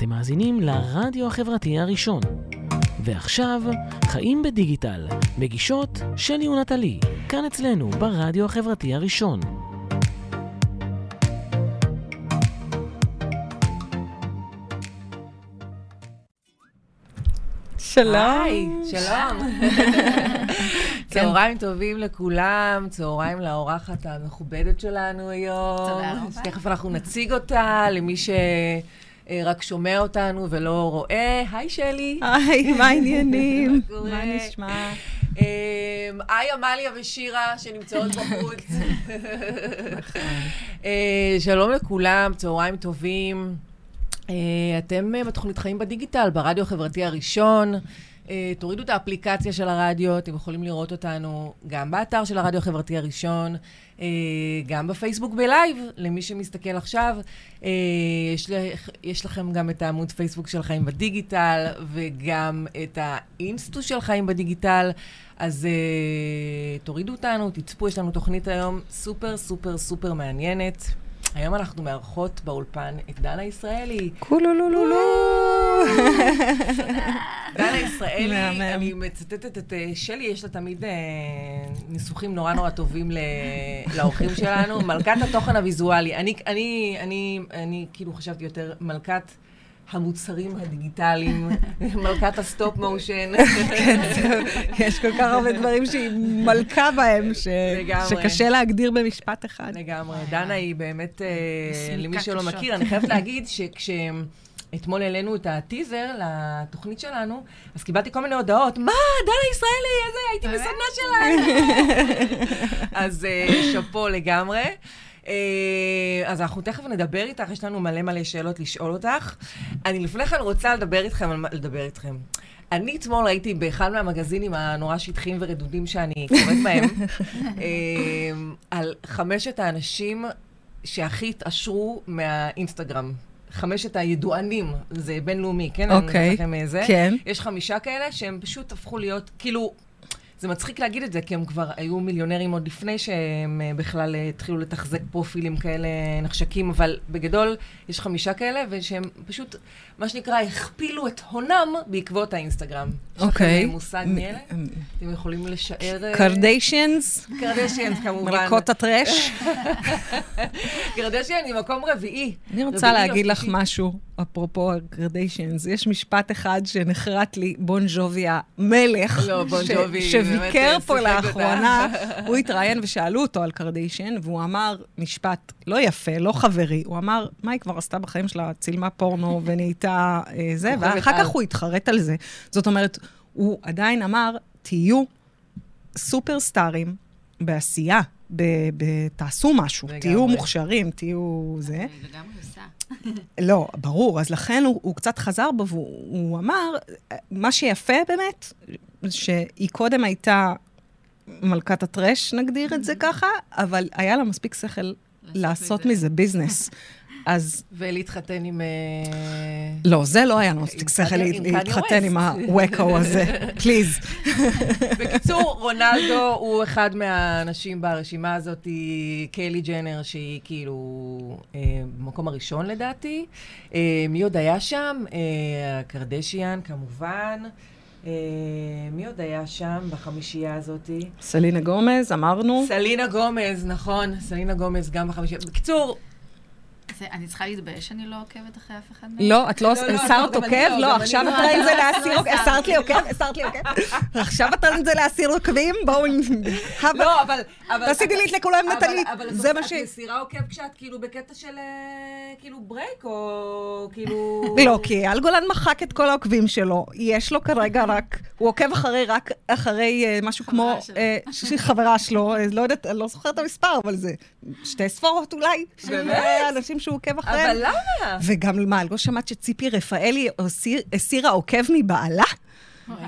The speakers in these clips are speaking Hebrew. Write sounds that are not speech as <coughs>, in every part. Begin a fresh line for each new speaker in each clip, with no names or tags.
אתם מאזינים לרדיו החברתי הראשון. ועכשיו, חיים בדיגיטל, מגישות שלי ונטלי, כאן אצלנו ברדיו החברתי הראשון.
שלום.
היי, שלום. <laughs> צהריים טובים לכולם, צהריים לאורחת המכובדת שלנו היום.
תודה רבה.
תכף אנחנו נציג אותה למי שרק שומע אותנו ולא רואה. היי, שלי.
היי, <laughs> מה העניינים?
מה
נשמע?
אמ, היי, עמליה ושירה שנמצאות בחוץ. אה, שלום לכולם, צהריים טובים. אה, אתם אה, בתוכנית חיים בדיגיטל, ברדיו החברתי הראשון. אה, תורידו את האפליקציה של הרדיו, אתם יכולים לראות אותנו גם באתר של הרדיו החברתי הראשון, אה, גם בפייסבוק בלייב, למי שמסתכל עכשיו. אה, יש, לכ- יש לכם גם את העמוד פייסבוק של חיים בדיגיטל, וגם את האינסטו של חיים בדיגיטל. אז תורידו אותנו, תצפו, יש לנו תוכנית היום סופר סופר סופר מעניינת. היום אנחנו מארחות באולפן את דנה ישראלי.
קולולולולו.
דנה ישראלי. אני מצטטת את שלי, יש לה תמיד ניסוחים נורא נורא טובים לאורחים שלנו. מלכת התוכן הוויזואלי. אני כאילו חשבתי יותר מלכת המוצרים הדיגיטליים, <laughs> מלכת ה stop motion. <laughs>
כן, <laughs> זהו. יש כל כך הרבה דברים שהיא מלכה בהם, ש-. שקשה להגדיר במשפט אחד.
לגמרי. דנה היא באמת, אה, למי שלא. מכיר, אני חייבת להגיד שכש... אתמול העלינו את הטיזר לתוכנית שלנו, אז קיבלתי כל מיני הודעות, מה, דנה ישראלי, איזה, הייתי בסדנה שלהם. אז אה, שאפו לגמרי. אה, אז אנחנו תכף נדבר איתך, יש לנו מלא מלא שאלות לשאול אותך. אני לפני כן רוצה לדבר איתכם, על מה- לדבר איתכם. אני אתמול ראיתי באחד מהמגזינים הנורא שטחיים ורדודים שאני קוראת בהם, <laughs> אה, על חמשת האנשים שהכי התעשרו מהאינסטגרם. חמשת הידוענים, זה בינלאומי, כן?
אוקיי,
לכם אה.
כן.
יש חמישה כאלה שהם פשוט הפכו להיות, כאילו, זה מצחיק להגיד את זה, כי הם כבר היו מיליונרים עוד לפני שהם אה, בכלל אה, התחילו לתחזק פרופילים כאלה נחשקים, אבל בגדול יש חמישה כאלה, ושהם פשוט, מה שנקרא, הכפילו את הונם בעקבות האינסטגרם. יש
אוקיי.
לכם אה, מושג מי אלה? אתם יכולים לשער...
קרדיישיאנס,
קרדשיאנס כמובן.
מלכות הטרש. <laughs>
קרדשיאן היא מקום רביעי.
אני רוצה
או
להגיד לך. משהו, אפרופו הקרדיישיאנס. יש משפט אחד שנחרט לי, בון ג'ובי המלך,
לא, בון ג'ובי,
שביקר
אה,
פה לאחרונה. <laughs> הוא התראיין ושאלו אותו על קרדיישן, והוא אמר משפט לא יפה, לא חברי. הוא אמר, מה היא כבר עשתה בחיים שלה? צילמה פורנו <laughs> ונהייתה אה, זה, ואחר. כך הוא התחרט על זה. זאת אומרת, הוא עדיין אמר, תהיו סופרסטארים בעשייה. ב- ב- תעשו משהו. תהיו מוכשרים, תהיו זה.
אני לגמרי עושה.
לא, ברור, אז לכן הוא, הוא קצת חזר בו, והוא הוא אמר, מה שיפה באמת, שהיא קודם הייתה מלכת הטרש, נגדיר את זה ככה, אבל היה לה מספיק שכל לעשות.
מזה
ביזנס. אז
ולהתחתן עם... אה,
לא, זה לא היה לו מספיק שכל להתחתן עם. הווקו הזה, <laughs> פליז.
בקיצור, רונלדו הוא אחד מהאנשים ברשימה הזאת, קיילי ג'נר, שהיא כאילו אה, במקום הראשון לדעתי. אה, מי עוד היה שם? אה, קרדשיאן, כמובן. מי עוד היה שם בחמישייה הזאת?
סלינה גומז, אמרנו.
סלינה גומז, נכון, סלינה גומז גם בחמישייה. בקיצור,
אני צריכה להתבייש שאני לא עוקבת אחרי אף אחד מהם?
לא, את לא,
לא, לא,
הסרת
גם אני
עוקב?
לא,
לא, עכשיו
לא.
את טרנד זה
לא,
להסיר
לא
עוקב. הסרת לי עוקב? הסרת לי עוקב? עכשיו את טרנד זה להסיר עוקבים? בואו...
לא, אבל... אבל-
תעשיתי לי את לכולם
אבל-
נטלי.
אבל
זה מה ש...
את מסירה עוקב כשאת כאילו בקטע של אה, כאילו break, או כאילו...
לא, כי אייל גולן מחק את כל העוקבים שלו. יש לו כרגע רק... הוא עוקב אחרי רק אחרי אה, משהו כמו... חברה שלו, אה, לא יודעת, אני לא זוכרת את המספר, אבל זה שתי ספרות אולי.
באמת?
אנשים שהוא עוקב אחריהם.
אבל למה?
וגם, מה, לא שמעת שציפי רפאלי הסיר- הסירה עוקב מבעלה?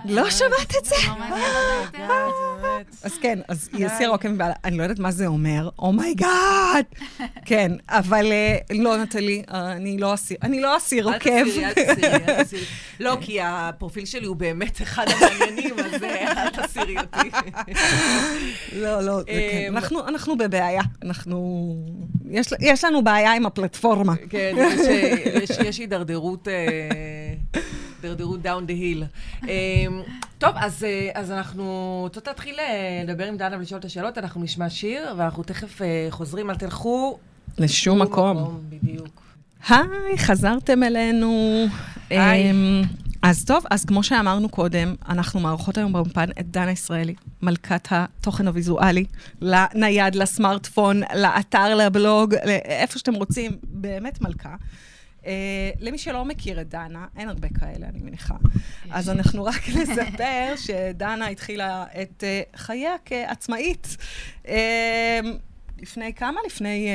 לא שמעת את זה?
לא אותה יותר.
אז כן, אז היא הסירה עוקב מבעלה. אני לא יודעת מה זה אומר, oh my God! <laughs> כן, אבל אה, לא, נטלי, אה, אני לא אסיר, אני לא אסיר
אל
עוקב.
תסירי, אל תסירי, אל <laughs> תסירי. לא, כי הפרופיל שלי הוא באמת אחד המעניינים, אז אה, אל תסירי אותי.
לא, לא, כן.
אמ,
אנחנו- אנחנו בבעיה. אנחנו... יש- יש לנו בעיה עם הפלטפורמה.
כן, יש, אה, יש, יש הידרדרות, אה, הידרדרות down the hill. <laughs> אה, טוב, אז, אה, אז אנחנו רוצות להתחיל אה, לדבר עם דנה ולשאול את השאלות, אנחנו נשמע שיר, ואנחנו תכף אה, חוזרים, אל תלכו.
לשום מקום.
בדיוק.
היי, חזרתם אלינו.
היי.
אמ, אז טוב, אז כמו שאמרנו קודם, אנחנו מארחות היום באולפן את דנה ישראלי, מלכת התוכן הוויזואלי, לנייד, לסמארטפון, לאתר, לבלוג, לאיפה שאתם רוצים, באמת מלכה. Uh, למי שלא מכיר את דנה, אין הרבה כאלה, אני מניחה. <laughs> אז אנחנו רק נספר שדנה התחילה את uh, חייה כעצמאית. Uh, לפני כמה? לפני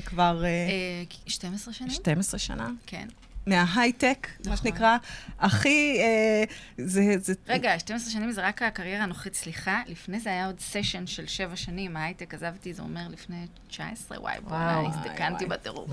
uh, כבר... Uh,
אה, 12 שנים?
12 שנה,
כן.
מההייטק, מה
נכון.
שנקרא, הכי, אה, זה, זה...
רגע, 12 שנים זה רק הקריירה הנוכחית, סליחה. לפני זה היה עוד סשן של 7 שנים, ההייטק עזבתי, זה אומר לפני 19, וואי, בוא'נה,
וואו,
הזדקנתי
וואי.
בטירוף.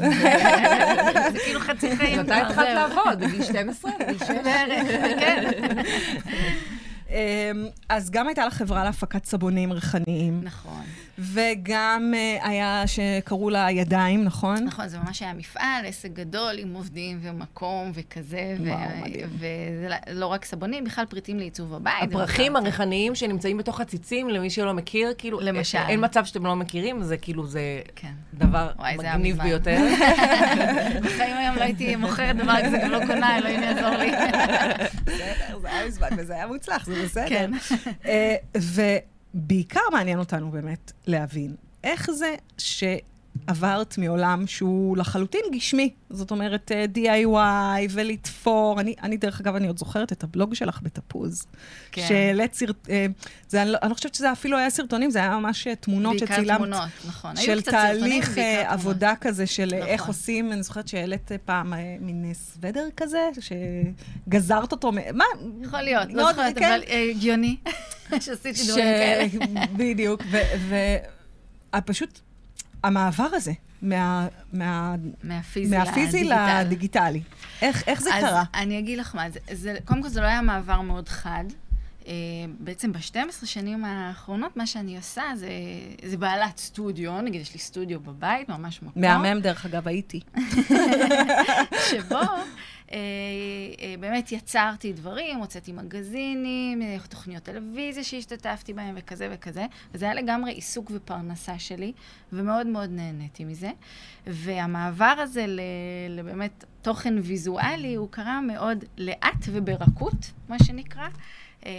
<laughs> זה כאילו חצי חיים.
מתי התחלת. לעבוד? בגיל 12? בגיל 6? <laughs>
בערך, כן. <laughs>
אה, אז גם הייתה לה חברה להפקת סבונים ריחניים,
נכון.
וגם אה, היה שקראו לה ידיים, נכון?
נכון, זה ממש היה מפעל, עסק גדול עם עובדים ומקום וכזה. ו-
וואו, מדהים.
וזה לא- לא רק סבונים, בכלל פריטים לעיצוב הבית.
הפרחים הריחניים שנמצאים בתוך הציצים, למי שלא מכיר, כאילו,
למשל.
אין מצב שאתם לא מכירים, זה כאילו, זה
כן.
דבר
וואי,
מגניב. ביותר. <laughs>
בחיים היום לא הייתי מוכרת דבר כזה, גם לא קונה, אלוהים יעזור לי. <laughs>
בסדר, זה היה מזמן, וזה היה מוצלח, זה בסדר.
כן.
אה, ובעיקר מעניין אותנו באמת להבין איך זה שעברת מעולם שהוא לחלוטין גשמי. זאת אומרת, אה, DIY ולתפור. אני, אני, דרך אגב, אני עוד זוכרת את הבלוג שלך בתפוז.
כן.
שהעלית סרט... אה, זה, אני, לא, אני לא חושבת שזה אפילו היה סרטונים, זה היה ממש אה, תמונות
בעיקר
שצילמת.
תמונות, נכון.
של
סרטונים,
תהליך
בעיקר
אה,
תמונות.
עבודה כזה של
נכון.
איך עושים, אני זוכרת שהעלית אה, פעם אה, מין אה, סוודר כזה, שגזרת אותו, מה?
יכול להיות, לא
מאוד,
זוכרת,
כן.
אבל אה, הגיוני שעשיתי. דברים כאלה. <laughs>
בדיוק, ופשוט המעבר הזה מה, מה,
מהפיזי
מהפיזי
לדיגיטל.
לדיגיטלי, איך, איך זה
אז
קרה?
אני אגיד לך מה, זה, זה, קודם כל זה לא היה מעבר מאוד חד. אה, בעצם ב-12 שנים האחרונות, מה שאני עושה זה, זה בעלת סטודיו, נגיד יש לי סטודיו בבית, ממש מקום.
מהמם, דרך אגב, הייתי. <laughs>
שבו באמת יצרתי דברים, הוצאתי מגזינים, אה, תוכניות טלוויזיה שהשתתפתי בהן וכזה וכזה, וזה היה לגמרי עיסוק ופרנסה שלי, ומאוד מאוד נהניתי מזה. והמעבר הזה לבאמת תוכן ויזואלי, הוא קרה מאוד לאט וברכות, מה שנקרא. אה,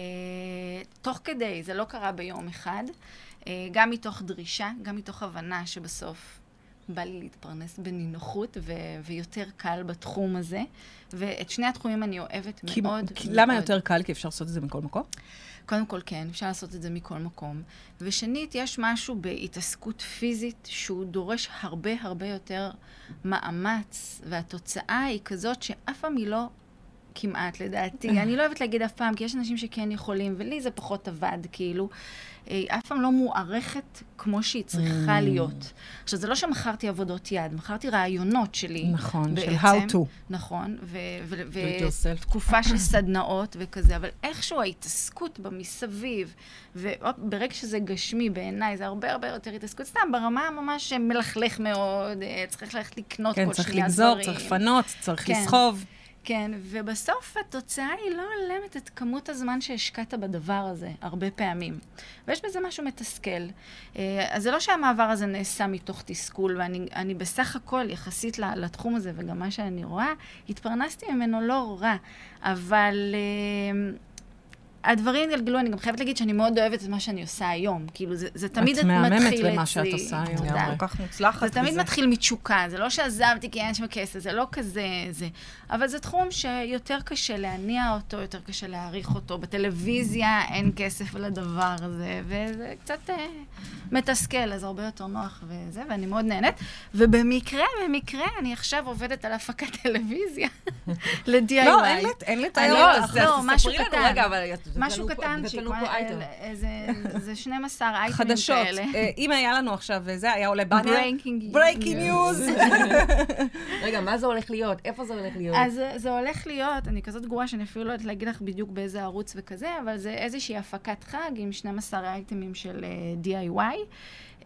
תוך כדי, זה לא קרה ביום אחד, אה, גם מתוך דרישה, גם מתוך הבנה שבסוף בא לי להתפרנס בנינוחות ו- ויותר קל בתחום הזה. ואת שני התחומים אני אוהבת
כי,
מאוד.
כי,
מאוד.
למה יותר קל? כי אפשר לעשות את זה מכל מקום?
קודם כל, כן, אפשר לעשות את זה מכל מקום. ושנית, יש משהו בהתעסקות פיזית שהוא דורש הרבה הרבה יותר מאמץ, והתוצאה היא כזאת שאף פעם היא לא כמעט, לדעתי. <laughs> אני לא אוהבת להגיד אף פעם, כי יש אנשים שכן יכולים, ולי זה פחות עבד, כאילו. אה, אף פעם לא מוערכת כמו שהיא צריכה להיות. עכשיו, זה לא שמכרתי עבודות יד, מכרתי רעיונות שלי.
נכון, של
בעצם.
how to.
נכון. ותקופה של סדנאות וכזה, אבל איכשהו ההתעסקות במסביב, וברגע שזה גשמי בעיניי, זה הרבה הרבה יותר התעסקות, סתם ברמה ממש מלכלך מאוד, אה, צריך ללכת לקנות
כן,
כל
צריך
שנייה
לגזור,
דברים.
צריך לפנות, צריך
כן.
לסחוב.
כן, ובסוף התוצאה היא לא הולמת את כמות הזמן שהשקעת בדבר הזה, הרבה פעמים. ויש בזה משהו מתסכל. אה, אז זה לא שהמעבר הזה נעשה מתוך תסכול, ואני אני בסך הכל, יחסית לתחום הזה, וגם מה שאני רואה, התפרנסתי ממנו לא רע. אבל... הדברים התגלגלו, אני גם חייבת להגיד שאני מאוד אוהבת את מה שאני עושה היום. כאילו, זה, זה תמיד
את
מתחיל
מהממת
אצלי.
במה שאת עושה היום,
תודה.
כל כך מוצלחת
זה תמיד
בזה.
מתחיל מתשוקה, זה לא שעזבתי כי אין שם כסף, זה לא כזה, זה. אבל זה תחום שיותר קשה להניע אותו, יותר קשה להעריך אותו. בטלוויזיה אין כסף לדבר הזה, וזה קצת אה, מתסכל, אז הרבה יותר נוח וזה, ואני מאוד נהנית. ובמקרה, במקרה, אני עכשיו עובדת על הפקת <laughs> טלוויזיה. <laughs> ל-DIY.
לא, אין אין לתאר
אני-
לא,
לא,
ספרי לנו
קטן.
רגע, אבל את- את
משהו
פה אייטם.
זה 12 אייטמים
חדשות.
כאלה.
אה, אם היה לנו עכשיו זה, היה עולה באנר.
Breaking
breaking news. <laughs>
רגע, מה זה הולך להיות? איפה זה הולך להיות?
אז זה- הולך להיות, אני כזאת גרועה שאני אפילו לא יודעת להגיד לך בדיוק באיזה ערוץ וכזה, אבל זה איזושהי הפקת חג עם 12 אייטמים של DIY. אה,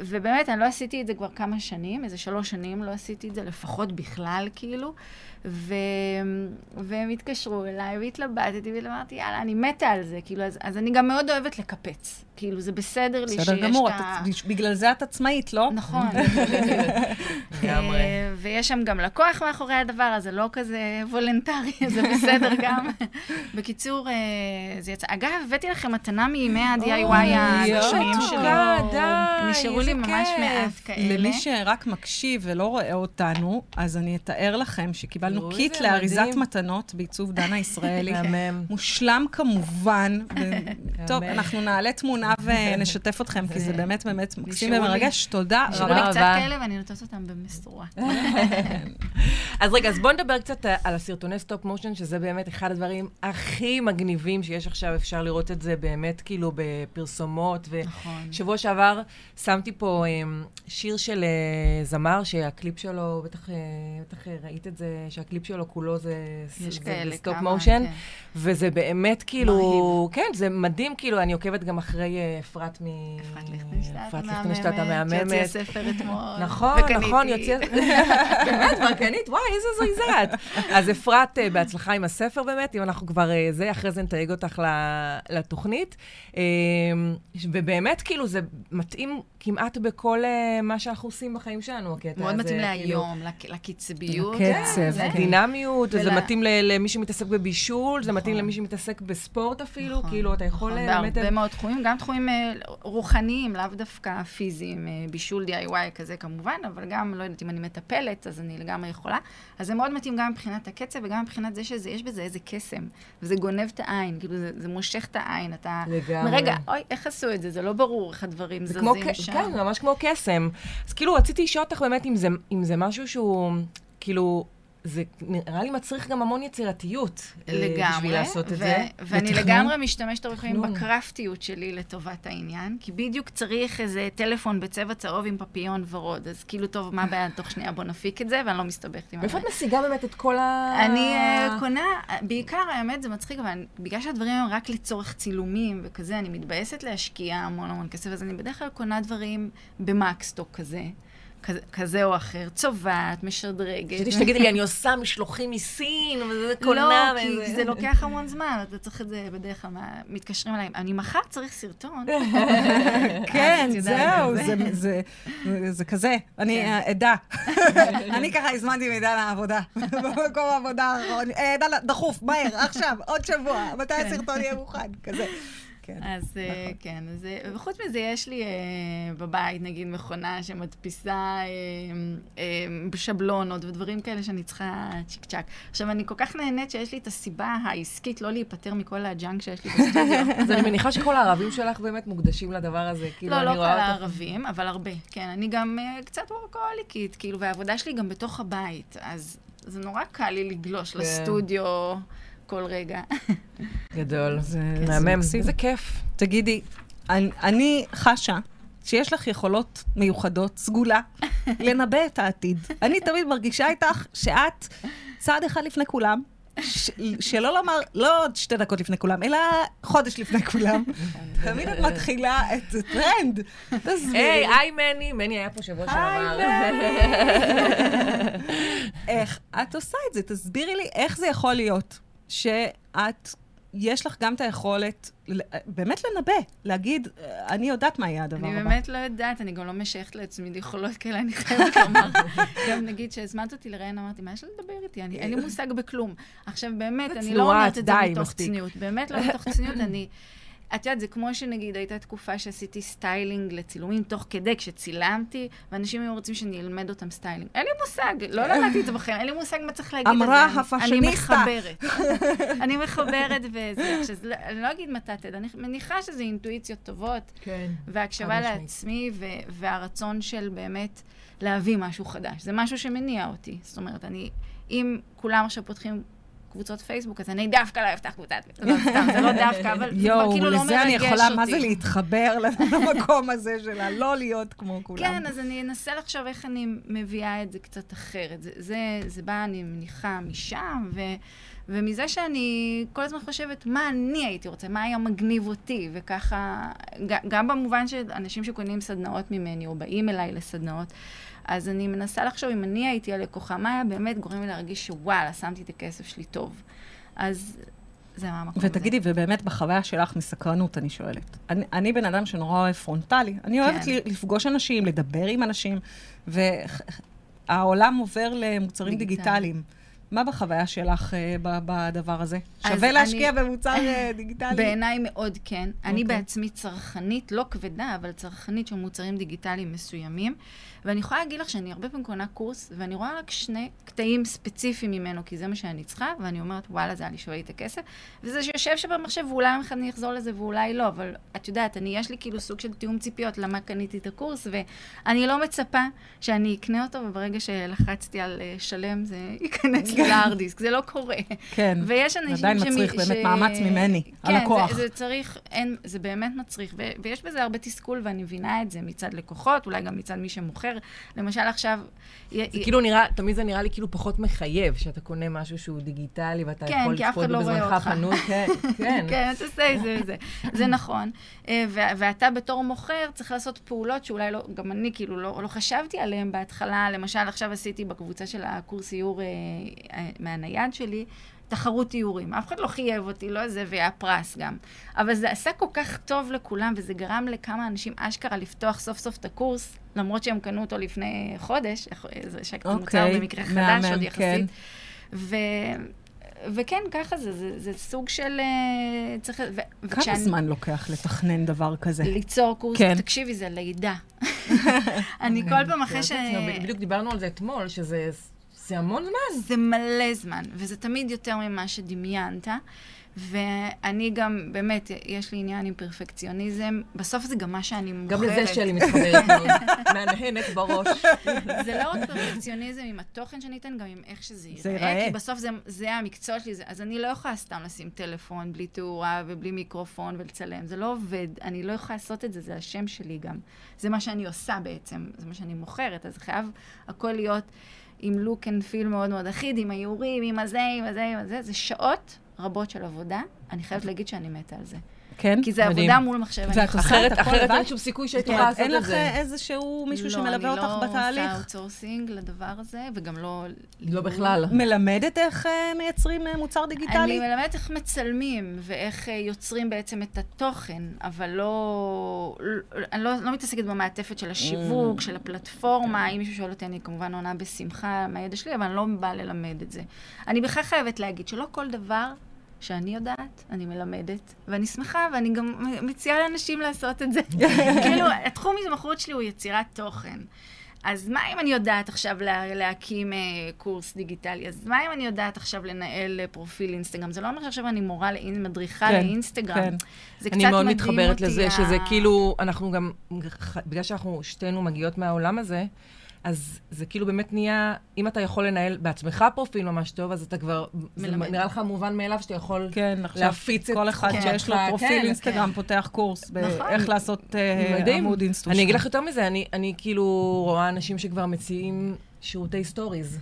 ובאמת, אני לא עשיתי את זה כבר כמה שנים, איזה שלוש שנים לא עשיתי את זה, לפחות בכלל, כאילו. ו... והם התקשרו אליי, והתלבטתי, ואמרתי, יאללה, אני מתה על זה, כאילו, אז, אז אני גם מאוד אוהבת לקפץ. כאילו, זה בסדר לי שיש
בסדר גמור,
את ה...
בגלל זה את עצמאית, לא?
נכון. <laughs>
לגמרי.
אה, ויש שם גם לקוח מאחורי הדבר, אז זה לא כזה voluntary, <laughs> זה בסדר גם. <laughs> בקיצור, אה, זה יצא. אגב, הבאתי לכם מתנה מימי ה-DIY הראשונים
די,
נשארו
איזה
לי ממש. מעט כאלה.
למי שרק מקשיב ולא רואה אותנו, אז אני אתאר לכם שקיבלנו קיט לאריזת. מתנות בעיצוב דנה ישראלי. מושלם כמובן. <laughs> ו- טוב. אנחנו נעלה תמונה <laughs> ונשתף אתכם, כי זה באמת באמת מקסים
נשארו לי-
ומרגש. תודה
נשארו
רבה.
לי
רבה.
קצת כאלה ואני נותנת אותם במשורה. <laughs>
אז רגע, אז בואו נדבר קצת על הסרטוני stop motion, שזה באמת אחד הדברים הכי מגניבים שיש עכשיו, אפשר לראות את זה באמת כאילו בפרסומות.
נכון.
ושבוע שעבר שמתי פה אמ, שיר של אה, זמר, שהקליפ שלו, בטח, אה, בטח אה, ראית את זה, שהקליפ שלו כולו זה,
כמה,
מושן.
כן.
וזה באמת כאילו. כן, זה מדהים, כאילו, אני עוקבת גם אחרי אה, אפרת מ...
אפרת ליכטנשטט
אפרת ליכטנשטט
המהממת, שהוציאה. ספר אתמול.
נכון,
וקניתי.
נכון, יוצא... <laughs> באמת, ברקנית, וואי, איזה זויזת. אז אפרת, אה, בהצלחה עם הספר באמת, אם אנחנו כבר אה, זה, אחרי זה נתייג אותך לתוכנית. אה, ובאמת, כאילו, זה מתאים כמעט בכל מה שאנחנו עושים בחיים שלנו, הקטע הזה.
מאוד מתאים
כאילו.
להיום, לק- לקצביות.
לקצב,
זה-
כן.
דינמיות, זה מתאים למי שמתעסק בבישול, זה מתאים
נכון.
למי שמתעסק בספורט אפילו,
נכון,
כאילו, אתה יכול
נכון,
אה, באמת...
בהרבה מאוד תחומים, גם תחומים אה, רוחניים, לאו דווקא פיזיים, אה, בישול DIY כזה כמובן, אבל גם, לא יודעת, אם אני מטפלת, אז אני לגמרי יכולה. אז זה מאוד מתאים גם מבחינת הקצב וגם מבחינת זה שיש בזה איזה קסם, וזה גונב את העין, כאילו, זה, זה מושך את העין, אתה...
לגמרי.
רגע, אוי, איך עשו את זה? זה לא ברור איך הדברים זזים
כמו,
שם.
כן, ממש כמו קסם. אז כאילו, רציתי לשאול אותך באמת אם זה, אם זה משהו שהוא, כאילו, זה נראה לי מצריך גם המון יצירתיות. אה,
לגמרי.
בשביל לעשות את
ו-
זה.
ואני
ותכנון.
לגמרי משתמשת הרבה פעמים. בקרפטיות שלי לטובת העניין, כי בדיוק צריך איזה טלפון בצבע צהוב עם פפיון ורוד, אז כאילו, טוב, מה הבעיה, תוך שנייה בוא נפיק את זה, ואני לא מסתבכת עם
מאיפה את
זה.
משיגה באמת את כל ה...
אני אה, קונה, בעיקר, האמת, זה מצחיק, אבל בגלל שהדברים הם רק לצורך צילומים וכזה, אני מתבאסת להשקיע המון המון כסף, אז אני בדרך כלל קונה דברים במקסטוק כזה. כזה- כזה או אחר, צובעת, משדרגת.
חשבתי שתגידי לי, אני עושה משלוחים מסין, וזה
לא,
קונה...
כי
וזה-
זה לוקח המון זמן, אתה צריך את זה בדרך כלל, מתקשרים אליי, אני מחר צריך סרטון. <laughs>
כן, זהו, זה-
זה.
זה- זה כזה. אני
כן.
עדה. <laughs> אני ככה הזמנתי מידע לעבודה. <laughs> במקום העבודה האחרון. אה, דחוף, מהר, עכשיו, עוד שבוע, מתי
כן.
הסרטון יהיה מוכן? כזה. כן.
אז אה,
נכון.
כן, אז, אה, וחוץ מזה, יש לי אה, בבית, נגיד, מכונה שמדפיסה אה, אה, שבלונות ודברים כאלה שאני צריכה צ'יק צ'אק. עכשיו, אני כל כך נהנית שיש לי את הסיבה העסקית לא להיפטר מכל הג'אנק שיש לי בסטודיו. <laughs>
אז אני מניחה שכל הערבים שלך באמת מוקדשים לדבר הזה. כאילו,
לא, לא כל הערבים, אבל הרבה. כן, אני גם uh, קצת וורקוליקית, כאילו, והעבודה שלי גם בתוך הבית, אז זה נורא קל לי לגלוש
כן.
לסטודיו כל רגע.
גדול.
זה- זה
מהמם. איזה כיף.
תגידי, אני, אני חשה שיש לך יכולות מיוחדות, סגולה, <laughs> לנבא את העתיד. אני תמיד מרגישה איתך שאת צעד אחד לפני כולם, ש, שלא לומר, לא עוד שתי דקות לפני כולם, אלא חודש לפני כולם. <laughs> תמיד את מתחילה את הטרנד. תסבירי.
היי, היי מני, מני היה פה שבוע שעבר. <laughs>
איך את עושה את זה? תסבירי לי איך זה יכול להיות שאת, יש לך גם את היכולת באמת לנבא, להגיד, אני יודעת מה יהיה הדבר
אני
הבא.
באמת לא יודעת, אני גם לא משייכת לעצמי יכולות כאלה, אני חייבת לומר. <laughs> גם נגיד שהזמנת אותי לראיין, אמרתי, מה יש לדבר איתי? אני- אין לי מושג בכלום. עכשיו, באמת, אני לא אומרת את זה מתוך. צניעות. באמת לא מתוך צניעות, אני... <laughs> את יודעת, זה כמו שנגיד הייתה תקופה שעשיתי סטיילינג לצילומים תוך כדי, כשצילמתי, ואנשים היו רוצים שאני אלמד אותם סטיילינג. אין לי מושג, לא למדתי את זה בחיים, אין לי מושג מה צריך להגיד
אמרה
זה. אני-
הפאשיניסטה.
מחברת. <laughs> אני מחברת וזה. עכשיו, לא- אני לא אגיד מתתת, אני מניחה שזה אינטואיציות טובות,
כן.
והקשבה. לעצמי, והרצון של באמת להביא משהו חדש. זה משהו שמניע אותי. זאת אומרת, אני, אם כולם עכשיו פותחים קבוצות פייסבוק, אז אני דווקא לא אפתח קבוצת פייסבוק. לא, סתם, זה לא <laughs> דווקא, אבל זה כבר
יואו,
כאילו לא מרגש אותי.
לזה אני יכולה, מה זה להתחבר למקום הזה של הלא להיות כמו כולם.
כן, אז אני אנסה לחשוב איך אני מביאה את זה קצת אחרת. זה, בא, אני מניחה, משם, ו, ומזה שאני כל הזמן חושבת מה אני הייתי רוצה, מה היה מגניב אותי, וככה, גם במובן של אנשים שקונים סדנאות ממני, או באים אליי לסדנאות, אז אני מנסה לחשוב אם אני הייתי הלקוחה, מה היה באמת גורם לי להרגיש שוואלה, שמתי את הכסף שלי טוב. אז זה מהמקום הזה.
ותגידי, ובאמת בחוויה שלך מסקרנות, אני שואלת. אני, אני בן אדם שנורא אוהב פרונטלי. אני אוהבת
כן.
ל- לפגוש אנשים, לדבר עם אנשים, והעולם עובר למוצרים
דיגיטלי.
דיגיטליים. מה בחוויה שלך uh, בדבר הזה? שווה להשקיע
אני-
במוצר uh, <laughs> דיגיטלי?
בעיניי מאוד כן. אני
אוקיי.
בעצמי צרכנית, לא כבדה, אבל צרכנית של מוצרים דיגיטליים מסוימים. ואני יכולה להגיד לך שאני הרבה פעמים קונה קורס, ואני רואה רק שני קטעים ספציפיים ממנו, כי זה מה שאני צריכה, ואני אומרת, וואלה, זה היה לי שווה לי את הכסף. וזה שיושב שם במחשב, ואולי יום אחד אני אחזור לזה ואולי לא, אבל את יודעת, אני, יש לי כאילו סוג של תיאום ציפיות למה קניתי את הקורס, ואני לא מצפה שאני אקנה אותו, וברגע שלחצתי על אה, שלם, זה <laughs> ייכנס לי להארד דיסק. זה לא קורה.
כן.
ויש אנשים
עדיין מצריך באמת מאמץ ממני, הלקוח.
כן, זה, זה צריך, אין, זה באמת מצריך, ו, ויש בזה הרבה תסכול, ואני מבינה את זה מצד לקוחות, אולי גם מצד מי שמוכר. למשל עכשיו...
זה כאילו נראה, תמיד זה נראה לי כאילו פחות מחייב, שאתה קונה משהו שהוא דיגיטלי ואתה
כן,
יכול לצפות
לא
בזמנך. פנוי. כן, <laughs> כן.
כן, אתה עושה זה וזה. זה נכון. אה, ואתה בתור מוכר צריך לעשות פעולות שאולי לא, גם אני כאילו לא, לא חשבתי עליהן בהתחלה. למשל, עכשיו עשיתי בקבוצה של הקורס איור אה, אה, מהנייד שלי, תחרות איורים. אף אחד לא חייב אותי, לא זה, והיה פרס גם. אבל זה עשה כל כך טוב לכולם, וזה גרם לכמה אנשים אשכרה לפתוח סוף סוף את הקורס, למרות שהם קנו אותו לפני חודש, זה שהמוצר
אוקיי,
במקרה חדש עוד
כן.
יחסית. ו... וכן, ככה זה, זה, זה סוג של... אה, צריך... ו...
כמה
וכשאני-
זמן לוקח לתכנן דבר כזה?
ליצור קורס,
כן.
תקשיבי, זה לידה. <laughs> <laughs> אני כל פעם אחרי ש...
בדיוק דיברנו על זה אתמול, שזה זה המון זמן.
זה מלא זמן, וזה תמיד יותר ממה שדמיינת. ואני גם, באמת, יש לי עניין עם פרפקציוניזם. בסוף זה גם מה שאני מוכרת.
גם לזה שלי מתחברת מאוד. <laughs> מהנהנת בראש.
זה לא רק פרפקציוניזם עם התוכן שאני אתן, גם עם איך שזה ייראה.
זה ייראה.
כי בסוף זה, זה המקצוע שלי, זה, אז אני לא יכולה סתם לשים טלפון בלי תאורה ובלי מיקרופון ולצלם. זה לא עובד, אני לא יכולה לעשות את זה, זה השם שלי גם. זה מה שאני עושה בעצם, זה מה שאני מוכרת, אז חייב הכל להיות עם look and feel מאוד מאוד אחיד, עם האיורים, עם הזה, עם הזה, עם הזה. זה שעות רבות של עבודה. אני חייבת להגיד שאני מתה על זה.
כן?
כי זה
מדהים.
עבודה מול מחשב. אני
ואת
אחרת, אחרת? אין שום סיכוי
כן,
יכולה לעשות
אין
את
לך
זה.
איזשהו מישהו
לא,
שמלווה אותך
אני לא
בתהליך?
עושה outsourcing לדבר הזה, וגם לא...
לא בכלל.
מלמדת איך אה, מייצרים אה, מוצר דיגיטלי?
אני מלמדת איך מצלמים ואיך אה, יוצרים בעצם את התוכן, אבל לא... לא- אני לא, לא מתעסקת במעטפת של השיווק,
Mm.
של הפלטפורמה. אם מישהו שואל אותי, אני כמובן עונה בשמחה מהידע שלי, אבל אני לא באה ללמד את זה. אני בכלל חייבת להגיד שלא כל דבר שאני יודעת, אני מלמדת, ואני שמחה, ואני גם מציעה לאנשים לעשות את זה. <laughs> כאילו, התחום התמחות שלי הוא יצירת תוכן. אז מה אם אני יודעת עכשיו לה, להקים אה, קורס דיגיטלי? אז מה אם אני יודעת עכשיו לנהל אה, פרופיל אינסטגרם? זה לא אומר שעכשיו אני מורה, לאינ... מדריכה
כן,
לאינסטגרם.
כן.
זה
אני
קצת
מאוד
מדהים
מתחברת
אותי,
לזה,
ה-
שזה כאילו, אנחנו גם, בגלל שאנחנו שתינו מגיעות מהעולם הזה, אז זה כאילו באמת נהיה, אם אתה יכול לנהל בעצמך פרופיל ממש טוב, אז אתה כבר, זה
מלמד.
נראה לך מובן מאליו שאתה יכול
כן,
להפיץ את
כל אחד
כוחך,
שיש לו
כן,
פרופיל
כן.
אינסטגרם פותח קורס
נכון.
באיך לעשות אה,
מדהים.
עמוד אינסטוש.
אני אגיד לך יותר מזה, אני, אני כאילו רואה אנשים שכבר מציעים שירותי סטוריז.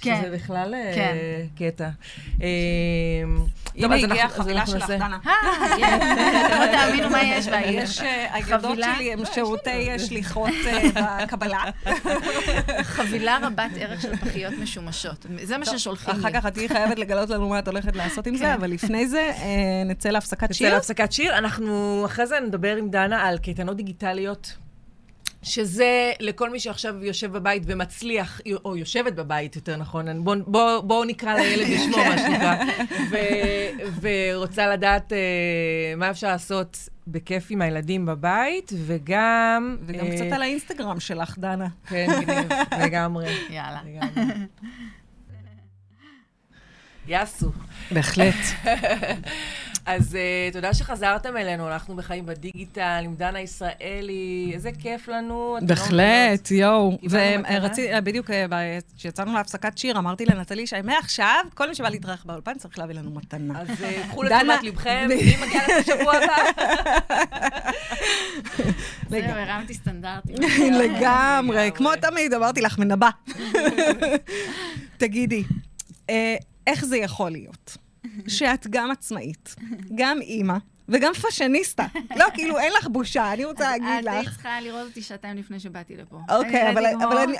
כן.
שזה בכלל אה,
כן.
קטע. אה, טוב, אז
הגיעה החבילה שלך, דנה.
אה, לא תאמינו מה יש בה.
יש, אה, הילדות
חבילה?
שלי הם שירותי אה, שליחות אה, בקבלה.
חבילה רבת ערך של פחיות משומשות. זה מה ששולחים לי.
אחר כך את תהיי חייבת לגלות לנו מה את הולכת לעשות עם
כן.
זה, אבל לפני זה אה, נצא להפסקת
נצא
שיר.
להפסקת שיר. אנחנו אחרי זה נדבר עם דנה על קייטנות דיגיטליות שזה לכל מי שעכשיו יושב בבית ומצליח, או יושבת בבית, יותר נכון, בואו בוא, בוא נקרא לילד בשמו, מה שנקרא, ו- ורוצה לדעת uh, מה אפשר לעשות בכיף עם הילדים בבית, וגם...
וגם uh, קצת על האינסטגרם שלך, דנה.
כן, לגמרי.
יאללה.
יאסו.
בהחלט. <laughs>
אז uh, תודה שחזרתם אלינו, אנחנו בחיים בדיגיטל עם דנה ישראלי, איזה כיף לנו.
בהחלט, יואו. ורציתי, אה, בדיוק אה, כשיצאנו להפסקת שיר, אמרתי לנטלי שמעכשיו, כל מי שבא להתארח באולפן צריך להביא לנו מתנה.
אז <laughs> קחו לתשומת לבכם, מי מגיע לכם בשבוע הבא? <laughs>
זהו, הרמתי סטנדרטים. <laughs>
לגמרי, כמו תמיד, אמרתי לך, מנבא. תגידי, איך זה יכול להיות? שאת גם עצמאית, גם אימא, וגם פאשיניסטה. לא, כאילו, אין לך בושה, אני רוצה להגיד לך.
את היית צריכה לראות אותי שעתיים לפני שבאתי לפה.
אוקיי, אבל אני...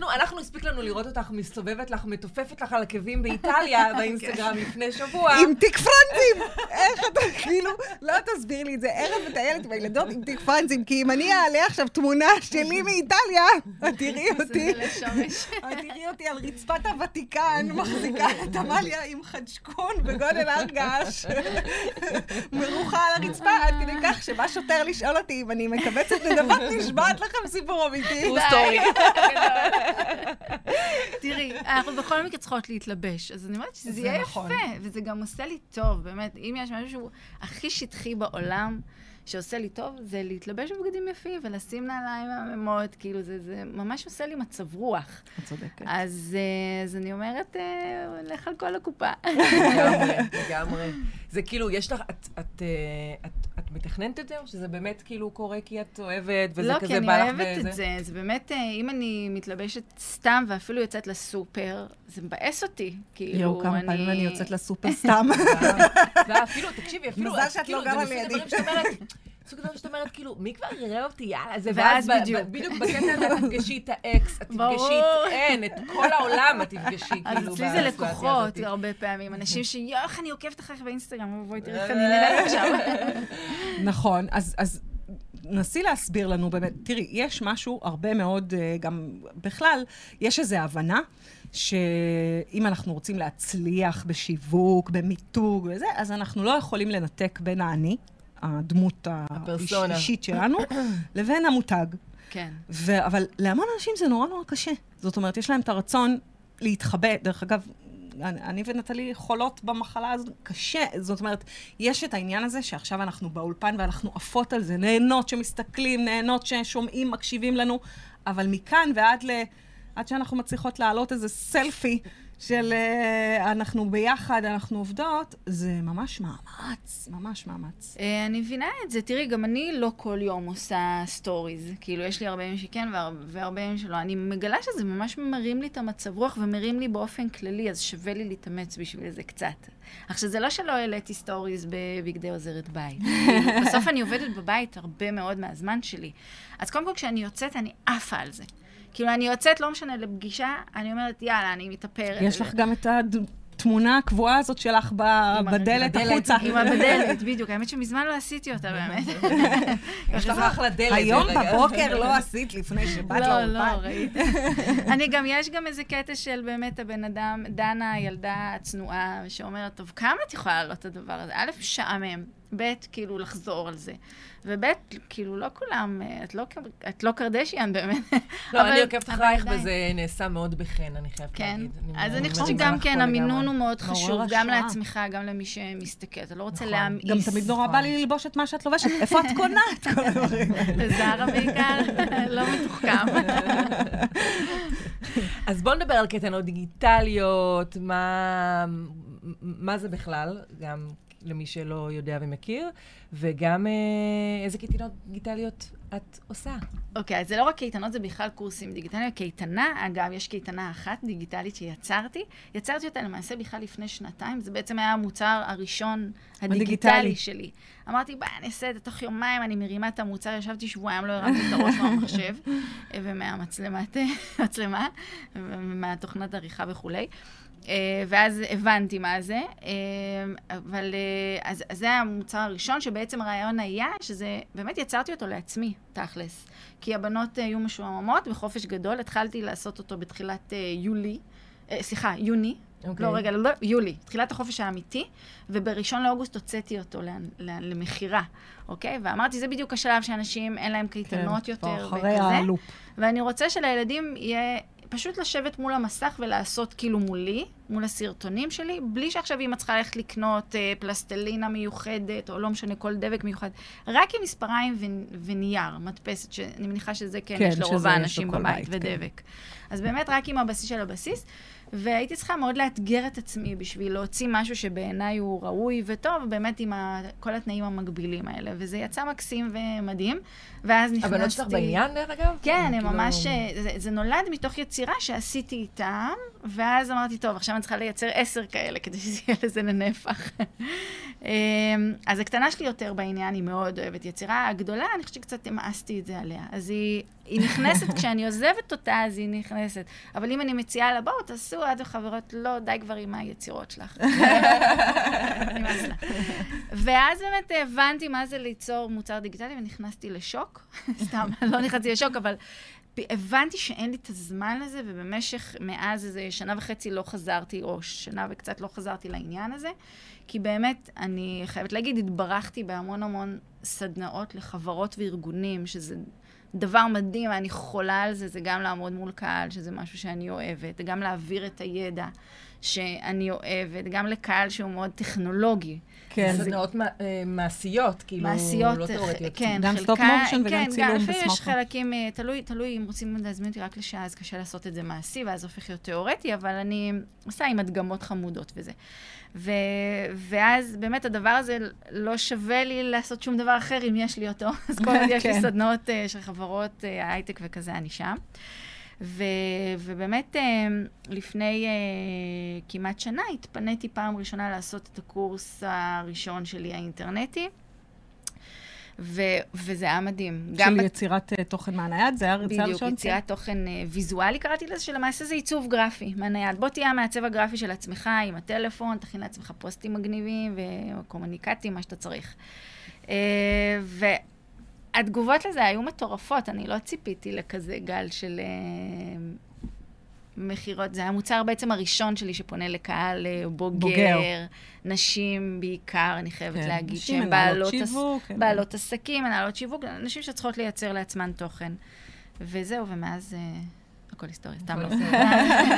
לא, אנחנו, הספיק לנו לראות אותך מסתובבת לך, מתופפת לך על עקבים באיטליה, <laughs> באינסטגרם לפני שבוע.
עם תיק פרנזים! איך אתה, כאילו, לא תסביר לי את זה. ערב מטיילת עם הילדות עם תיק פרנזים, כי אם אני אעלה עכשיו תמונה שלי מאיטליה, <laughs> את תראי אותי. <laughs> את תראי אותי על רצפת הוותיקן, מחזיקה את עמליה עם חדשקון בגודל הר געש. מרוחה על הרצפה, עד כדי כך שבא שוטר לשאול אותי אם אני מקבצת נדבות, נשבעת לכם סיפור אמיתי.
טרו סטורי. <laughs>
תראי, אנחנו בכל מקרה צריכות להתלבש, אז אני אומרת שזה יהיה
נכון.
יפה, וזה גם עושה לי טוב, באמת, אם יש משהו שהוא הכי שטחי בעולם, שעושה לי טוב, זה להתלבש בבגדים יפים ולשים נעליים מהממות, כאילו, זה, זה ממש עושה לי מצב רוח.
את צודקת.
אז, אז אני אומרת, לך על כל הקופה.
לגמרי, לגמרי. זה כאילו, יש לך, את, את, את, את מתכננת את זה, או שזה באמת כאילו קורה כי את אוהבת, וזה
לא,
כזה בא לך
וזה? לא, כי אני אוהבת את זה. זה באמת, אם אני מתלבשת סתם, ואפילו יוצאת לסופר, זה מבאס אותי. כאילו,
יואו, כמה פעמים אני יוצאת לסופר סתם. <laughs>
ואפילו, תקשיבי, אפילו,
מזל שאת לא גרה לידי.
סוג דבר שאת אומרת, כאילו, מי כבר יראה אותי, יאללה, זה
ואז בדיוק.
בדיוק בקטע הזה את תפגשי את האקס, את תפגשי את אין, את כל העולם את תפגשי, כאילו,
אז אצלי זה לקוחות הרבה פעמים, אנשים שיואו, איך אני עוקבת אחריך באינסטגרם, בואי תראי איך אני נראית <laughs> עכשיו.
נכון, אז... נסי להסביר לנו באמת, תראי, יש משהו הרבה מאוד, גם בכלל, יש איזו הבנה שאם אנחנו רוצים להצליח בשיווק, במיתוג וזה, אז אנחנו לא יכולים לנתק בין האני, הדמות האישית שלנו, <coughs> לבין המותג.
כן.
ו- אבל להמון אנשים זה נורא נורא קשה. זאת אומרת, יש להם את הרצון להתחבא. דרך אגב, אני, אני ונטלי חולות במחלה הזאת, קשה. זאת אומרת, יש את העניין הזה שעכשיו אנחנו באולפן ואנחנו עפות על זה, נהנות שמסתכלים, נהנות ששומעים, מקשיבים לנו, אבל מכאן ועד ל... עד שאנחנו מצליחות להעלות איזה סלפי של uh, אנחנו ביחד, אנחנו עובדות, זה ממש מאמץ, ממש מאמץ.
Uh, אני מבינה את זה. תראי, גם אני לא כל יום עושה סטוריז. כאילו, יש לי הרבה ימים שכן והרבה ימים שלא. אני מגלה שזה ממש מרים לי את המצב רוח ומרים לי באופן כללי, אז שווה לי להתאמץ בשביל זה קצת. עכשיו, זה לא שלא העליתי סטוריז בבגדי עוזרת בית. <laughs> בסוף אני עובדת בבית הרבה מאוד מהזמן שלי. אז קודם כל, כשאני יוצאת, אני עפה על זה. כאילו, אני יוצאת, לא משנה, לפגישה, אני אומרת, יאללה, אני מתאפרת.
יש לך גם את התמונה הקבועה הזאת שלך בדלת החוצה.
עם הבדלת, <laughs> בדיוק. האמת שמזמן לא עשיתי אותה, באמת. <laughs>
יש לך אחלה דלת.
היום בבוקר לא עשית לפני שבאת לאולפן.
לא, לא, ראית. <laughs> אני גם, יש גם איזה קטע של באמת הבן אדם, דנה, הילדה הצנועה, שאומרת, טוב, כמה את יכולה לעלות את הדבר הזה? א', משעמם. ב', כאילו, לחזור על זה. וב', כאילו, לא כולם, את לא, את לא קרדשיאן באמת. <laughs>
לא, אני עוקבת אחרייך וזה נעשה מאוד בחן, אני חייבת
כן.
להגיד.
אז אני חושבת שגם כן, המינון הוא מאוד חשוב, גם לעצמך, גם למי שמסתכל. אתה לא רוצה להמאיס.
גם תמיד נורא בא לי ללבוש את מה שאת לובשת. <laughs> איפה את קונה את כל הדברים האלה? <laughs>
זרה בעיקר, לא מתוחכם.
אז בואו נדבר על קטנות דיגיטליות, מה זה בכלל, גם למי שלא יודע ומכיר, וגם אה, איזה קייטנות דיגיטליות את עושה.
אוקיי, okay, אז זה לא רק קייטנות, זה בכלל קורסים דיגיטליים. קייטנה, אגב, יש קייטנה אחת דיגיטלית שיצרתי. יצרתי אותה למעשה בכלל לפני שנתיים. זה בעצם היה המוצר הראשון הדיגיטלי, הדיגיטלי. שלי. אמרתי, ביי, אני אעשה את זה תוך יומיים, אני מרימה את המוצר, ישבתי שבועיים, לא הרמתי את הראש מהמחשב, <laughs> ומהמצלמת, <laughs> מצלמה, ומהתוכנת עריכה וכולי. ואז הבנתי מה זה, אבל אז, אז זה המוצר הראשון, שבעצם הרעיון היה שזה, באמת יצרתי אותו לעצמי. תכלס. כי הבנות אה, היו משועממות בחופש גדול, התחלתי לעשות אותו בתחילת אה, יולי, אה, סליחה, יוני.
אוקיי.
לא, רגע, לא, יולי, תחילת החופש האמיתי, ובראשון לאוגוסט הוצאתי אותו למכירה, אוקיי? ואמרתי, זה בדיוק השלב שאנשים, אין להם קייטנות
כן,
יותר, וכזה.
הלופ.
ואני רוצה שלילדים יהיה פשוט לשבת מול המסך ולעשות כאילו מולי, מול הסרטונים שלי, בלי שעכשיו אמא צריכה ללכת לקנות אה, פלסטלינה מיוחדת, או לא משנה, כל דבק מיוחד. רק עם מספריים ו- ונייר, מדפסת, שאני מניחה שזה כן,
כן,
יש לרוב האנשים בבית,
בית, כן.
אז באמת רק עם הבסיס של הבסיס. והייתי צריכה מאוד לאתגר את עצמי בשביל להוציא משהו שבעיניי הוא ראוי וטוב, באמת עם ה- כל התנאים המגבילים האלה. וזה יצא מקסים ומדהים. ואז נכנסתי...
הבנות שלך בעניין, דרך אגב?
כן, הם
כאילו-
ממש... זה, זה נולד מתוך יצירה שעשיתי איתם, ואז אמרתי, טוב, עכשיו אני צריכה לייצר עשר כאלה כדי שזה יהיה לזה לנפח. אמ, אז הקטנה שלי יותר בעניין, היא מאוד אוהבת יצירה. הגדולה, אני חושבת שקצת המאסתי את זה עליה. אז היא, היא נכנסת, כשאני עוזבת אותה, אז היא נכנסת. אבל אם אני מציעה לה, בואו, תעשו, את וחברות, לא, די כבר עם היצירות שלך. <laughs> ואז באמת הבנתי מה זה ליצור מוצר דיגיטלי, ונכנסתי לשוק. <laughs> סתם, לא נכנסתי לשוק, אבל הבנתי שאין לי את הזמן לזה, ובמשך, מאז איזה שנה וחצי לא חזרתי, או שנה וקצת לא חזרתי לעניין הזה, כי באמת, אני חייבת להגיד, התברכתי בהמון המון סדנאות לחברות וארגונים, שזה דבר מדהים, אני חולה על זה, זה גם לעמוד מול קהל, שזה משהו שאני אוהבת, גם להעביר את הידע שאני אוהבת, גם לקהל שהוא מאוד טכנולוגי.
כן.
סדנאות אה, מעשיות, כאילו,
מעשיות,
לא תיאורטיות.
כן,
גם stop motion וגם
כן,
צילום
לפעמים יש
בסמארטפון.
חלקים, אה, תלוי, תלוי אם רוצים להזמין אותי רק לשעה, אז קשה לעשות את זה מעשי, ואז הופך להיות תיאורטי, אבל אני עושה עם הדגמות חמודות וזה. ו, ואז באמת הדבר הזה לא שווה לי לעשות שום דבר אחר אם יש לי אותו. <laughs> אז כל עוד יש לי
כן.
סדנאות של חברות הייטק וכזה, אני שם. ו, ובאמת, אה, לפני אה, כמעט שנה התפניתי פעם ראשונה לעשות את הקורס הראשון שלי, האינטרנטי. ו, וזה היה מדהים.
של
בת-
יצירת אה, תוכן מהנייד, זה היה הרצאה
בדיוק,
הראשון?
יצירת תוכן אה, ויזואלי קראתי לזה, שלמעשה זה עיצוב גרפי מהנייד. בוא תהיה המעצב הגרפי של עצמך עם הטלפון, תכין לעצמך פוסטים מגניבים וקומוניקטים, מה שאתה צריך. אה, והתגובות לזה היו מטורפות, אני לא ציפיתי לכזה גל של אה, מכירות. זה המוצר בעצם הראשון שלי שפונה לקהל אה, בוגר,
בוגר.
נשים בעיקר, אני חייבת
כן,
להגיד, שהן בעלות...
שיווק, כן.
בעלות עסקים, מנהלות שיווק, נשים שצריכות לייצר לעצמן תוכן. וזהו, ומאז אה, הכל היסטוריה, סתם לא.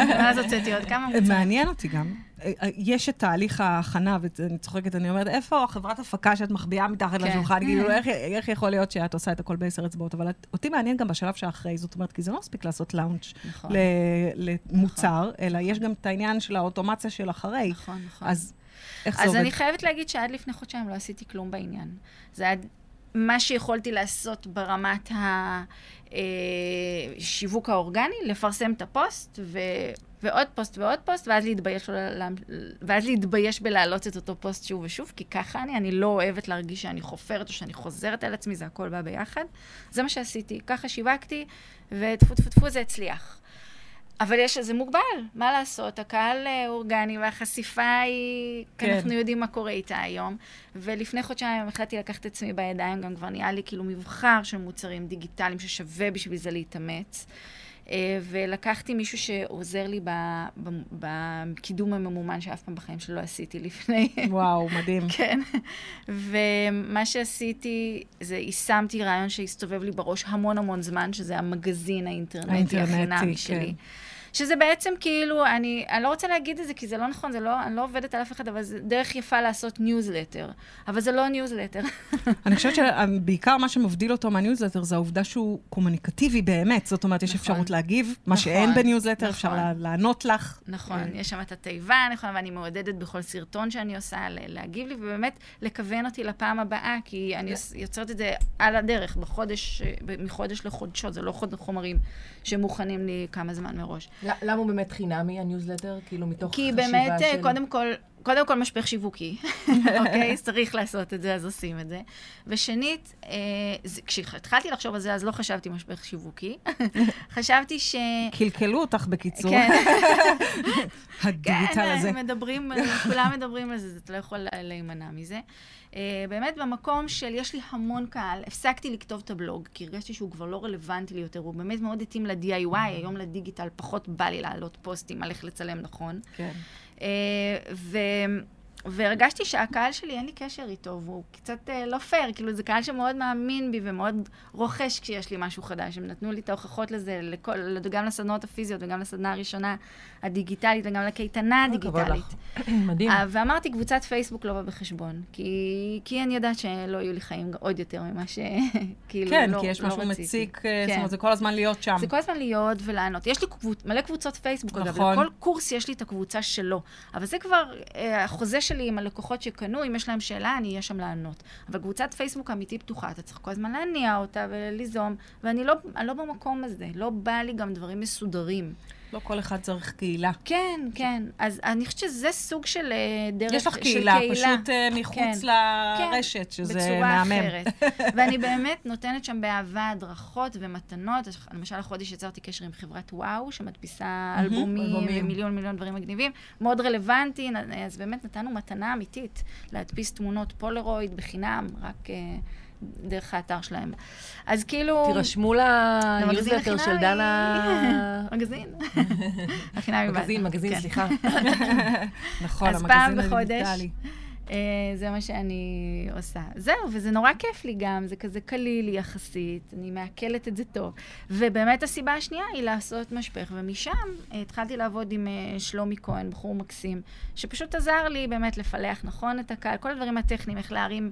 מאז <laughs> הוצאתי עוד כמה מוצרים.
מעניין אותי גם. אה, אה, יש את תהליך ההכנה, ואני צוחקת, אני אומרת, איפה החברת הפקה שאת מחביאה מתחת
כן.
לשולחן? כאילו, איך- איך יכול להיות שאת עושה את הכל בעשר אצבעות? אבל אותי מעניין גם בשלב שאחרי, זאת אומרת, כי זה לא מספיק לעשות לאונץ'
נכון,
ל- למוצר, אלא יש גם את העניין של האוטומציה של אחרי.
נכון, נכון.
אז איך זה
אז
עובד?
אני חייבת להגיד שעד לפני חודשיים לא עשיתי כלום בעניין. זה היה מה שיכולתי לעשות ברמת השיווק האורגני, לפרסם את הפוסט, ו... ועוד פוסט ועוד פוסט, ואז להתבייש, לא, ואז להתבייש בלהעלות את אותו פוסט שוב ושוב, כי ככה אני, אני לא אוהבת להרגיש שאני חופרת או שאני חוזרת על עצמי, זה הכל בא ביחד. זה מה שעשיתי, ככה שיווקתי, וטפו טפו טפו זה הצליח. אבל יש איזה מוגבל, מה לעשות? הקהל אה, אורגני והחשיפה היא,
כן.
אנחנו יודעים מה קורה איתה היום. ולפני חודשיים החלטתי לקחת את עצמי בידיים, גם כבר נהיה לי כאילו מבחר של מוצרים דיגיטליים ששווה בשביל זה להתאמץ. אה, ולקחתי מישהו שעוזר לי בקידום הממומן שאף פעם בחיים שלא עשיתי לפני.
וואו, מדהים. <laughs>
כן. ומה שעשיתי, זה יישמתי רעיון שהסתובב לי בראש המון המון זמן, שזה המגזין האינטרנטי
האינטרנטי,
החינמי
כן.
שלי. שזה בעצם כאילו, אני, אני לא רוצה להגיד את זה כי זה לא נכון, זה לא, אני לא עובדת על אף אחד, אבל זה דרך יפה לעשות ניוזלטר. אבל זה לא ניוזלטר. <laughs>
אני חושבת שבעיקר מה שמבדיל אותו מהניוזלטר זה העובדה שהוא קומוניקטיבי באמת. זאת אומרת, יש
נכון.
אפשרות להגיב, מה
נכון,
שאין בניוזלטר,
נכון.
אפשר לענות לך.
נכון, יש שם את התיבה הנכונה, ואני מעודדת בכל סרטון שאני עושה להגיב לי, ובאמת לכוון אותי לפעם הבאה, כי אני יוצ- יוצרת את זה על הדרך, בחודש, מחודש לחודשות, זה לא חומרים שמוכנים לי כמה זמן מראש.
למה הוא באמת חינמי, הניוזלטר? כאילו, מתוך
כי
חשיבה
באמת,
של...
קודם כל, קודם כל משפך שיווקי, <laughs> אוקיי? צריך לעשות את זה, אז עושים את זה. ושנית, אה, כשהתחלתי לחשוב על זה, אז לא חשבתי משפך שיווקי. <laughs> חשבתי ש...
קלקלו אותך בקיצור,
כן, <laughs>
הדיגיטל
כן,
הזה.
מדברים, כולם מדברים על זה, אתה לא יכול לה- להימנע מזה. אה, באמת, במקום של יש לי המון קהל, הפסקתי לכתוב את הבלוג, כי הרגשתי שהוא כבר לא רלוונטי לי יותר, הוא באמת מאוד התאים ל-DIY, היום לדיגיטל פחות בא לי להעלות פוסטים על איך לצלם נכון.
כן.
אה, ו... והרגשתי שהקהל שלי, אין לי קשר איתו, והוא קצת אה, לא פייר, כאילו זה קהל שמאוד מאמין בי ומאוד רוכש כשיש לי משהו חדש. הם נתנו לי את ההוכחות לזה, לכל, גם לסדנאות הפיזיות וגם לסדנה הראשונה הדיגיטלית וגם לקייטנה
הכבוד
הדיגיטלית. <laughs>
מדהים.
אה, ואמרתי, קבוצת פייסבוק לא בא בחשבון, כי, כי אני יודעת שלא יהיו לי חיים עוד יותר ממה שכאילו <laughs>
כן,
לא,
כי יש
לא
משהו
רציתי.
מציק, אה, זאת
כן.
אומרת, זה כל הזמן להיות שם.
זה כל הזמן להיות ולענות. יש לי קבוצ... מלא קבוצות פייסבוק, אגב,
נכון.
לכל קורס יש לי את הקבוצה שלו. אבל זה כבר אה, החוזה שלי עם הלקוחות שקנו, אם יש להם שאלה, אני אהיה שם לענות. אבל קבוצת פייסבוק אמיתי פתוחה, אתה צריך כל הזמן להניע אותה וליזום, ואני לא, לא במקום הזה, לא בא לי גם דברים מסודרים.
לא כל אחד צריך קהילה.
כן, כן. אז אני חושבת שזה סוג של אה, דרך,
יש לך
של
קהילה, פשוט אה, מחוץ
כן.
לרשת, שזה
בצורה
מהמם.
אחרת. <laughs> ואני באמת נותנת שם באהבה הדרכות ומתנות. למשל, החודש יצרתי קשר עם חברת וואו, שמדפיסה אלבומים
אלבומים.
ומיליון מיליון דברים מגניבים. מאוד רלוונטי, אז באמת נתנו מתנה אמיתית להדפיס תמונות פולרויד בחינם, רק אה, דרך האתר שלהם. אז כאילו...
תירשמו
למגזין
לניוזלטר של. דנה... <laughs>
מגזין. <laughs> החינמי
מגזין. מגזין,
כן.
סליחה. <laughs>
נכון,
אז פעם
המגזין
בחודש. אה, זה מה שאני עושה. זהו, וזה נורא כיף לי גם, זה כזה קליל יחסית, אני מעכלת את זה טוב. ובאמת הסיבה השנייה היא לעשות משפך, ומשם אה, התחלתי לעבוד עם אה, שלומי כהן, בחור מקסים, שפשוט עזר לי באמת לפלח נכון את הקהל, כל הדברים הטכניים, איך להרים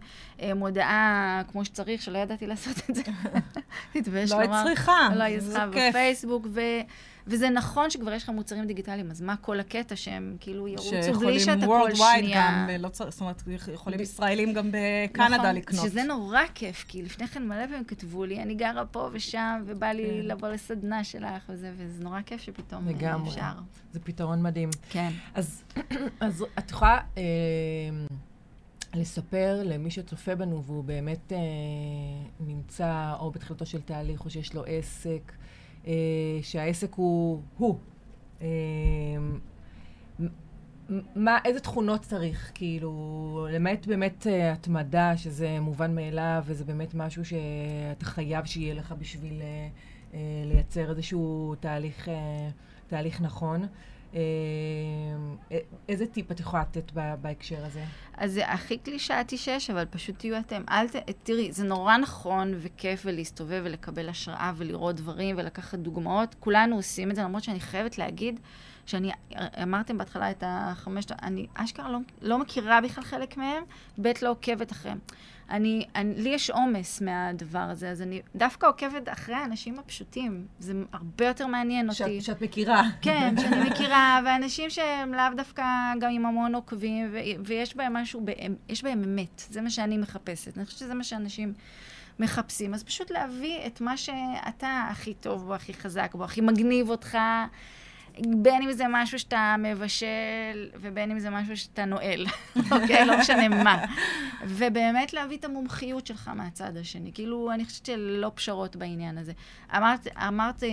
מודעה כמו שצריך, שלא ידעתי לעשות את זה. <laughs> התבייש
לא
לומר. לא היית
זה
צריכה
כיף.
בפייסבוק, ו... וזה נכון שכבר יש לך מוצרים דיגיטליים, אז מה כל הקטע שהם כאילו ירוצו בלי שאתה כל שנייה...
גם, לא צריך, זאת אומרת, יכולים ישראלים גם בקנדה
נכון,
לקנות.
שזה נורא כיף, כי לפני כן מלא פעמים כתבו לי, אני גרה פה ושם, ובא לי
כן.
לבוא לסדנה שלך וזה, וזה נורא כיף שפתאום אה,
לגמרי.
אפשר.
זה פתרון מדהים.
כן.
אז, <clears throat> אז את יכולה אה, לספר למי שצופה בנו והוא באמת אה, נמצא או בתחילתו של תהליך או שיש לו עסק, אה, שהעסק הוא הוא. אה, מה, איזה תכונות צריך, כאילו, למעט באמת אה, התמדה, שזה מובן מאליו, וזה באמת משהו שאתה חייב שיהיה לך בשביל אה, אה, לייצר איזשהו תהליך, אה, תהליך נכון. אה, איזה טיפ את יכולה לתת בהקשר הזה?
אז זה הכי קלישאתי שיש, אבל פשוט תהיו אתם. אל ת... תראי, זה נורא נכון וכיף ולהסתובב ולקבל השראה ולראות דברים ולקחת דוגמאות. כולנו עושים את זה, למרות שאני חייבת להגיד שאני, אמרתם בהתחלה את החמש, אני אשכרה לא, לא מכירה בכלל חלק מהם, ב' לא עוקבת אחריהם. אני, אני, לי יש עומס מהדבר הזה, אז אני דווקא עוקבת אחרי האנשים הפשוטים. זה הרבה יותר מעניין אותי.
שאת, מכירה.
כן, <laughs> שאני מכירה, ואנשים שהם לאו דווקא גם עם המון עוקבים, ו- ויש בהם משהו, יש בהם אמת. זה מה שאני מחפשת. אני חושבת שזה מה שאנשים מחפשים. אז פשוט להביא את מה שאתה הכי טוב בו, הכי חזק בו, הכי מגניב אותך, בין אם זה משהו שאתה מבשל, ובין אם זה משהו שאתה נועל, <laughs> אוקיי? לא משנה מה. ובאמת להביא את המומחיות שלך מהצד השני. כאילו, אני חושבת שלא פשרות בעניין הזה. אמרת, אמרת אה,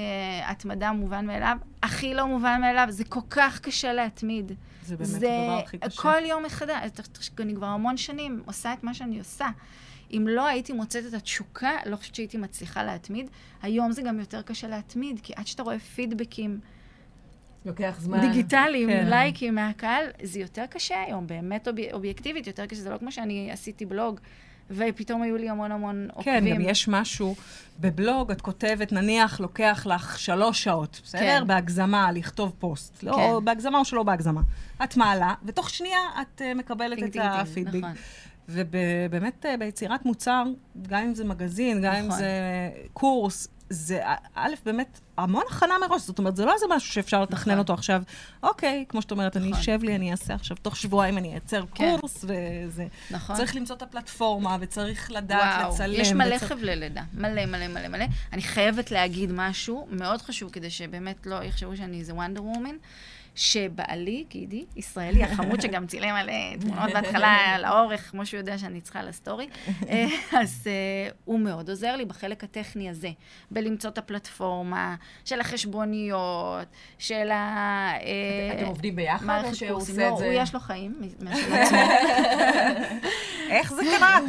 התמדה מובן מאליו, הכי לא מובן מאליו, זה כל כך קשה להתמיד.
זה באמת הדבר הכי קשה.
כל יום מחדש, אני כבר המון שנים עושה את מה שאני עושה. אם לא הייתי מוצאת את התשוקה, לא חושבת שהייתי מצליחה להתמיד. היום זה גם יותר קשה להתמיד, כי עד שאתה רואה פידבקים
לוקח זמן.
דיגיטליים,
כן.
לייקים מהקהל, זה יותר קשה היום, באמת אוב... אובייקטיבית, יותר קשה. זה לא כמו שאני עשיתי בלוג, ופתאום היו לי המון המון עוקבים.
כן, גם יש משהו, בבלוג את כותבת, נניח, לוקח לך שלוש שעות, בסדר?
כן.
בהגזמה, לכתוב פוסט. לא,
כן.
בהגזמה או שלא בהגזמה. את מעלה, ותוך שנייה את אה, מקבלת
טינג,
את הפידבק.
נכון.
ובאמת, אה, ביצירת מוצר, גם אם זה מגזין, גם אם
נכון.
זה קורס, זה, א', באמת, המון הכנה מראש. זאת אומרת, זה לא איזה משהו שאפשר לתכנן
נכון.
אותו עכשיו. אוקיי, כמו שאת אומרת, אני
נכון.
אשב לי, אני אעשה עכשיו, תוך שבועיים אני אייצר
כן.
קורס, וזה...
נכון.
צריך למצוא את הפלטפורמה, וצריך לדעת
וואו,
לצלם.
יש מלא
וצריך-
חבלי לידה, מלא מלא מלא מלא. אני חייבת להגיד משהו מאוד חשוב, כדי שבאמת לא יחשבו שאני איזה וונדר וומן, שבעלי, גידי, ישראלי, החמוד שגם צילם על אה, תמונות בהתחלה על האורך, כמו שהוא יודע שאני צריכה לסטורי, אה, אז אה, הוא מאוד עוזר לי בחלק הטכני הזה, בלמצוא את הפלטפורמה של החשבוניות, של ה...
אתם עובדים ביחד או שהוא עושה
לא,
את זה?
הוא יש לו חיים משל עצמו. <laughs>
איך זה קרה?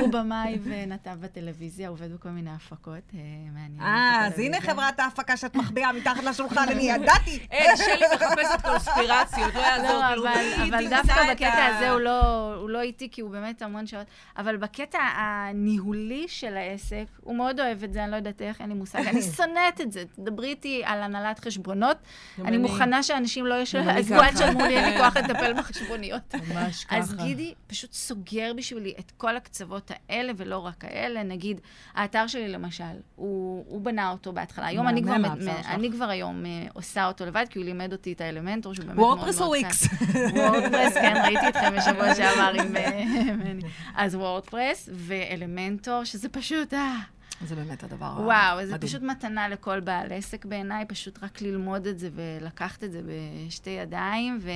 הוא במאי ונתב בטלוויזיה, עובד בכל מיני הפקות מעניינות.
אה, אז הנה חברת ההפקה שאת מחביאה מתחת לשולחן, אני ידעתי.
אין, שלי מחפשת קונספירציות, לא יעזור,
לא,
כאילו,
אבל, דווקא בקטע הזה הוא לא, לא איתי, כי הוא באמת המון שעות. אבל בקטע הניהולי של העסק, הוא מאוד אוהב את זה, אני לא יודעת איך, אין לי מושג. אני <coughs> שונאת את זה. תדברי איתי על הנהלת חשבונות. אני. מוכנה שאנשים לא ישלמו,
ככה.
שישלמו לי, אין לי <laughs> כוח לטפל בחשבוניות.
ממש ככה.
אז גידי פשוט סוגר בשבילי את כל הקצוות האלה, ולא רק האלה. נגיד, האתר שלי למשל, הוא, בנה אותו בהתחלה. היום כבר. אני כבר היום אה, עושה אותו לבד, כי הוא לימד אותי את האלמנטור, שהוא באמת מאוד מאוד
וורדפרס
קל.
או וויקס?
וורדפרס, כן, ראיתי אתכם בשבוע <laughs> שעבר עם אה, מני. אז וורדפרס ואלמנטור, שזה פשוט, אה,
זה באמת הדבר המדהים.
וואו, זה פשוט מתנה לכל בעל עסק בעיניי, פשוט רק ללמוד את זה ולקחת את זה בשתי ידיים, ו...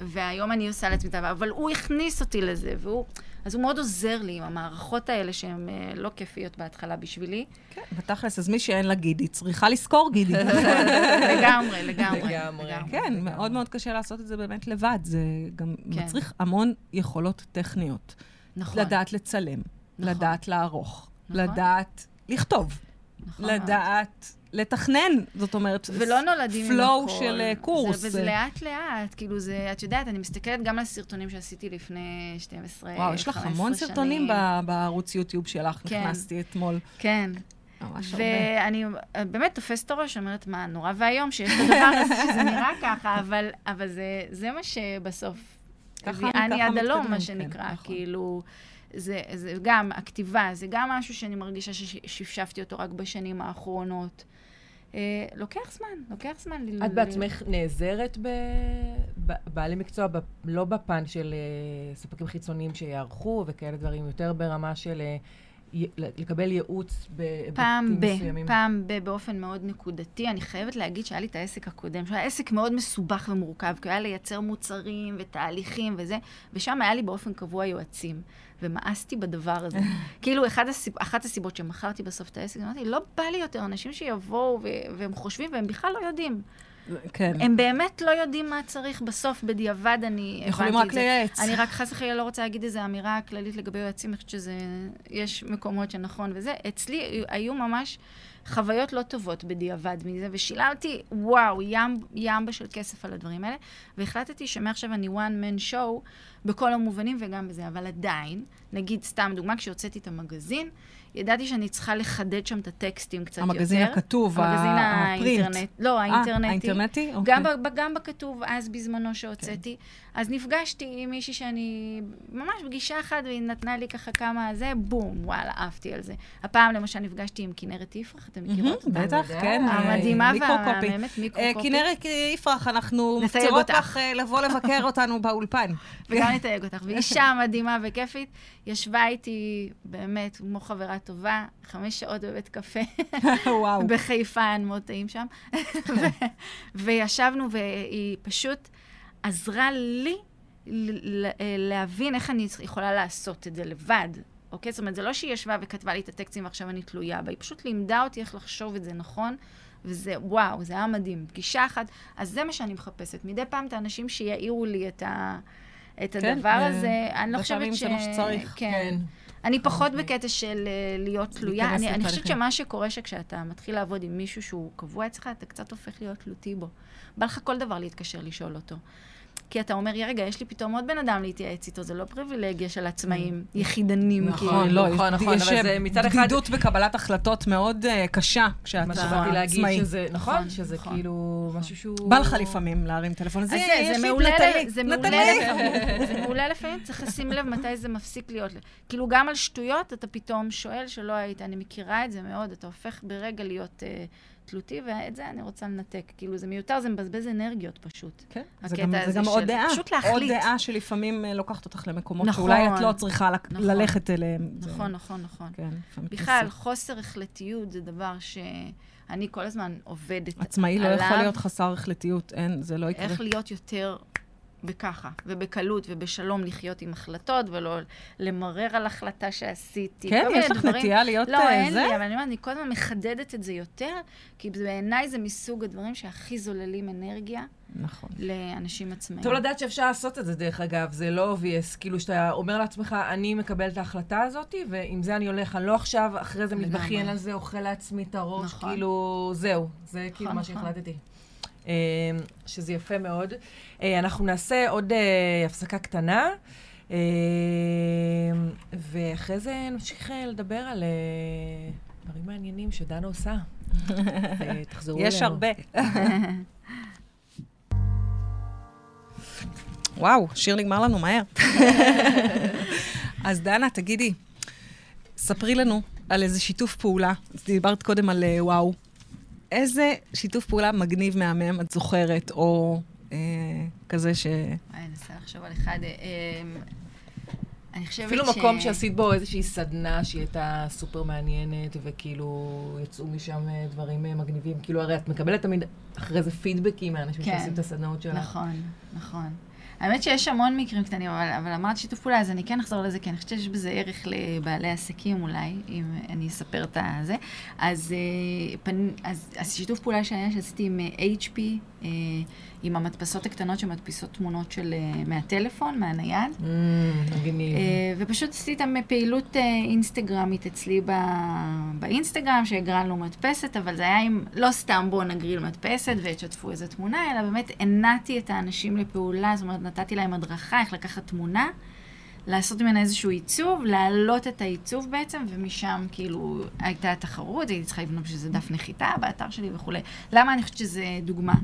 והיום אני עושה לעצמי את אבל הוא הכניס אותי לזה, והוא... אז הוא מאוד עוזר לי עם המערכות האלה שהן אה, לא כיפיות בהתחלה בשבילי.
כן, בתכלס, אז מי שאין לה גידי, צריכה לשכור גידי. <laughs>
לגמרי, לגמרי.
לגמרי.
כן, מאוד מאוד קשה לעשות את זה באמת לבד. זה גם
כן.
מצריך המון יכולות טכניות.
נכון.
לדעת לצלם,
נכון.
לדעת לערוך,
נכון.
לדעת לכתוב,
נכון.
לדעת לתכנן. זאת אומרת,
ולא נולדים עם
flow
הכל.
של אה, קורס.
זה, וזה לאט-לאט, כאילו זה, את יודעת, אני מסתכלת גם על סרטונים שעשיתי לפני 12, 15
וואו, יש לך המון
שנים.
סרטונים ב- בערוץ יוטיוב שלך,
כן.
נכנסתי אתמול.
כן.
ממש הרבה.
ואני אה, באמת תופסת הראש, אומרת, מה, נורא ואיום שיש את הדבר הזה, שזה נראה <laughs> ככה, אבל, אבל זה, זה מה שבסוף
ככה-
הביאני
ככה
עד הלום, מה
כן,
שנקרא,
נכון.
כאילו... זה, זה גם, הכתיבה, זה גם משהו שאני מרגישה ששפשפתי אותו רק בשנים האחרונות. אה, לוקח זמן, לוקח זמן.
את
ל-
בעצמך נעזרת בבעלי מקצוע, ב- לא בפן של אה, ספקים חיצוניים שיערכו וכאלה דברים, יותר ברמה של אה, לקבל ייעוץ
פעם
בהיבטים
ב,
מסוימים.
פעם ב, באופן מאוד נקודתי. אני חייבת להגיד שהיה לי את העסק הקודם, שהיה עסק מאוד מסובך ומורכב, כי הוא היה לייצר מוצרים ותהליכים וזה, ושם היה לי באופן קבוע יועצים. ומאסתי בדבר הזה. <laughs> כאילו, אחד הסיב... אחת הסיבות שמכרתי בסוף את העסק, אמרתי, לא בא לי יותר אנשים שיבואו ו... והם חושבים והם בכלל לא יודעים.
כן.
הם באמת לא יודעים מה צריך בסוף, בדיעבד אני הבנתי את זה.
יכולים רק לייעץ.
אני רק חס וחלילה לא רוצה להגיד איזו אמירה כללית לגבי יועצים, אני חושבת שזה, יש מקומות שנכון וזה. אצלי היו ממש חוויות לא טובות בדיעבד מזה, ושילמתי, וואו, ים, ימבה של כסף על הדברים האלה, והחלטתי שמעכשיו אני one man show בכל המובנים וגם בזה, אבל עדיין, נגיד, סתם דוגמה, כשהוצאתי את המגזין, ידעתי שאני צריכה לחדד שם את הטקסטים קצת
המגזין
יותר.
הכתוב,
המגזין
הפרינט.
האינטרנט. לא,
אה,
האינטרנטי.
האינטרנטי?
גם,
אוקיי.
ב, גם בכתוב אז בזמנו שהוצאתי. אז נפגשתי עם מישהי שאני, ממש פגישה אחת, והיא נתנה לי ככה כמה זה, בום, וואלה, עפתי על זה. הפעם למשל נפגשתי עם כנרת יפרח, אתם מכירות אותה?
בטח. כן. אה,
המדהימה
מיקרו-קופי.
והמהממת, מיקרו
אה,
קופי.
כנרת יפרח, אנחנו מפצירות
אותך.
לך אה, לבוא לבקר <laughs> אותנו באולפן.
וגם נתייג אותך. והיא אישה מדהימה וכיפית, ישבה איתי, באמת, כמו חברה טובה, חמש שעות בבית קפה. <laughs>
וואו.
בחיפה, היה מאוד טעים שם. <laughs> וישבנו, והיא פשוט עזרה לי להבין איך אני יכולה לעשות את זה לבד. אוקיי? זאת אומרת, זה לא שהיא ישבה וכתבה לי את הטקסטים ועכשיו אני תלויה בה, היא פשוט לימדה אותי איך לחשוב את זה נכון, וזה, וואו, זה היה מדהים. פגישה אחת, אז זה מה שאני מחפשת. מדי פעם את האנשים שיעירו לי את, ה, את
כן,
הדבר
אה,
הזה. אני לא חושבת ש...
זה מה שצריך.
כן.
כן.
אני פחות בקטע של אה, להיות תלויה. אני, אני חושבת. שמה שקורה שכשאתה מתחיל לעבוד עם מישהו שהוא קבוע אצלך, אתה קצת הופך להיות תלותי בו. בא לך כל דבר להתקשר לשאול אותו. כי אתה אומר, רגע, יש לי פתאום עוד בן אדם להתייעץ איתו, זה לא פריבילגיה של עצמאים יחידנים.
נכון,
כאילו.
לא, נכון, נכון,
יש
אבל זה מצד אחד-
בדידות בקבלת החלטות מאוד אה, קשה כשאתה
מה שבאתי להגיד
עצמאי.
שזה, נכון,
נכון,
שזה
נכון.
כאילו משהו שהוא...
בא לך לפעמים להרים טלפון. זה,
זה,
יש
זה
לי,
מעולה,
נטלי,
ל- זה
נטלי.
מעולה לפעמים, זה מעולה לפעמים, צריך לשים לב מתי זה מפסיק להיות. כאילו, גם על שטויות אתה פתאום שואל שלא היית, אני מכירה את זה מאוד, אתה הופך ברגע להיות אה, תלותי, ואת זה אני רוצה לנתק. כאילו, זה מיותר, זה מבזבז אנרגיות פשוט.
כן, זה גם, זה גם עוד
של
דעה.
פשוט
עוד
להחליט.
דעה שלפעמים אה, לוקחת אותך למקומות
נכון.
שאולי את לא צריכה לק-
נכון.
ללכת אליהם. זה-
נכון, נכון, נכון.
כן,
בכלל,
כניסה.
חוסר החלטיות זה דבר שאני כל הזמן עובדת עליו.
עצמאי לא יכול להיות חסר החלטיות, אין, זה לא יקרה.
איך להיות יותר בככה, ובקלות ובשלום לחיות עם החלטות, ולא למרר על החלטה שעשיתי.
כן, יש לך
דברים.
נטייה להיות
לא,
אה,
אין
זה?
לי, אבל אני אומרת, אני כל הזמן מחדדת את זה יותר, כי בעיניי זה מסוג הדברים שהכי זוללים אנרגיה
נכון.
לאנשים עצמאיים.
טוב לדעת שאפשר לעשות את זה, דרך אגב, זה לא obvious. כאילו, שאתה אומר לעצמך, אני מקבל את ההחלטה הזאת, ועם זה אני הולך, אני לא עכשיו, אחרי זה. מתבכיין על זה, אוכל לעצמי את הראש,
נכון.
כאילו, זהו, זה כאילו מה
נכון.
שהחלטתי. אה, שזה יפה מאוד. אה, אנחנו נעשה עוד אה, הפסקה קטנה, אה, ואחרי זה נמשיך אה, לדבר על דברים מעניינים שדנה עושה. <laughs> ותחזרו אלינו.
יש הרבה. <laughs> וואו, שיר נגמר לנו מהר. <laughs> אז דנה, תגידי, ספרי לנו על איזה שיתוף פעולה. דיברת קודם על וואו. איזה שיתוף פעולה מגניב, מהמם, את זוכרת, או אה, כזה ש...
אני אנסה לחשוב על אחד. אה, אמ, אני חושבת
אפילו
ש...
מקום שעשית בו איזושהי סדנה שהיא הייתה סופר מעניינת, וכאילו יצאו משם אה, דברים אה, מגניבים. כאילו, הרי את מקבלת תמיד אחרי זה פידבקים מאנשים
כן.
שעושים את הסדנאות שלך.
נכון, נכון. האמת שיש המון מקרים קטנים, אבל, אבל אמרת שיתוף פעולה, אז אני כן אחזור לזה, כי אני חושבת שיש בזה ערך לבעלי עסקים אולי, אם אני אספר את הזה. אז, אה. אז, אז שיתוף פעולה שהיה, שעשיתי עם אה, HP, אה, עם המדפסות הקטנות שמדפיסות תמונות של, אה, מהטלפון, מהנייד.
Mm, מגניב.
אה, ופשוט עשיתי איתם פעילות אה, אינסטגרמית אצלי ב- באינסטגרם, שהגרלנו מדפסת, אבל זה היה עם, לא סתם בואו נגריל מדפסת ותשתפו איזה תמונה, אלא באמת הנעתי את האנשים לפעולה, זאת אומרת, נתתי להם הדרכה איך לקחת תמונה, לעשות ממנה איזשהו עיצוב, להעלות את העיצוב בעצם, ומשם כאילו הייתה התחרות, הייתי צריכה לבנות בשביל זה דף נחיתה באתר שלי וכולי. למה אני חושבת שזה דוגמה?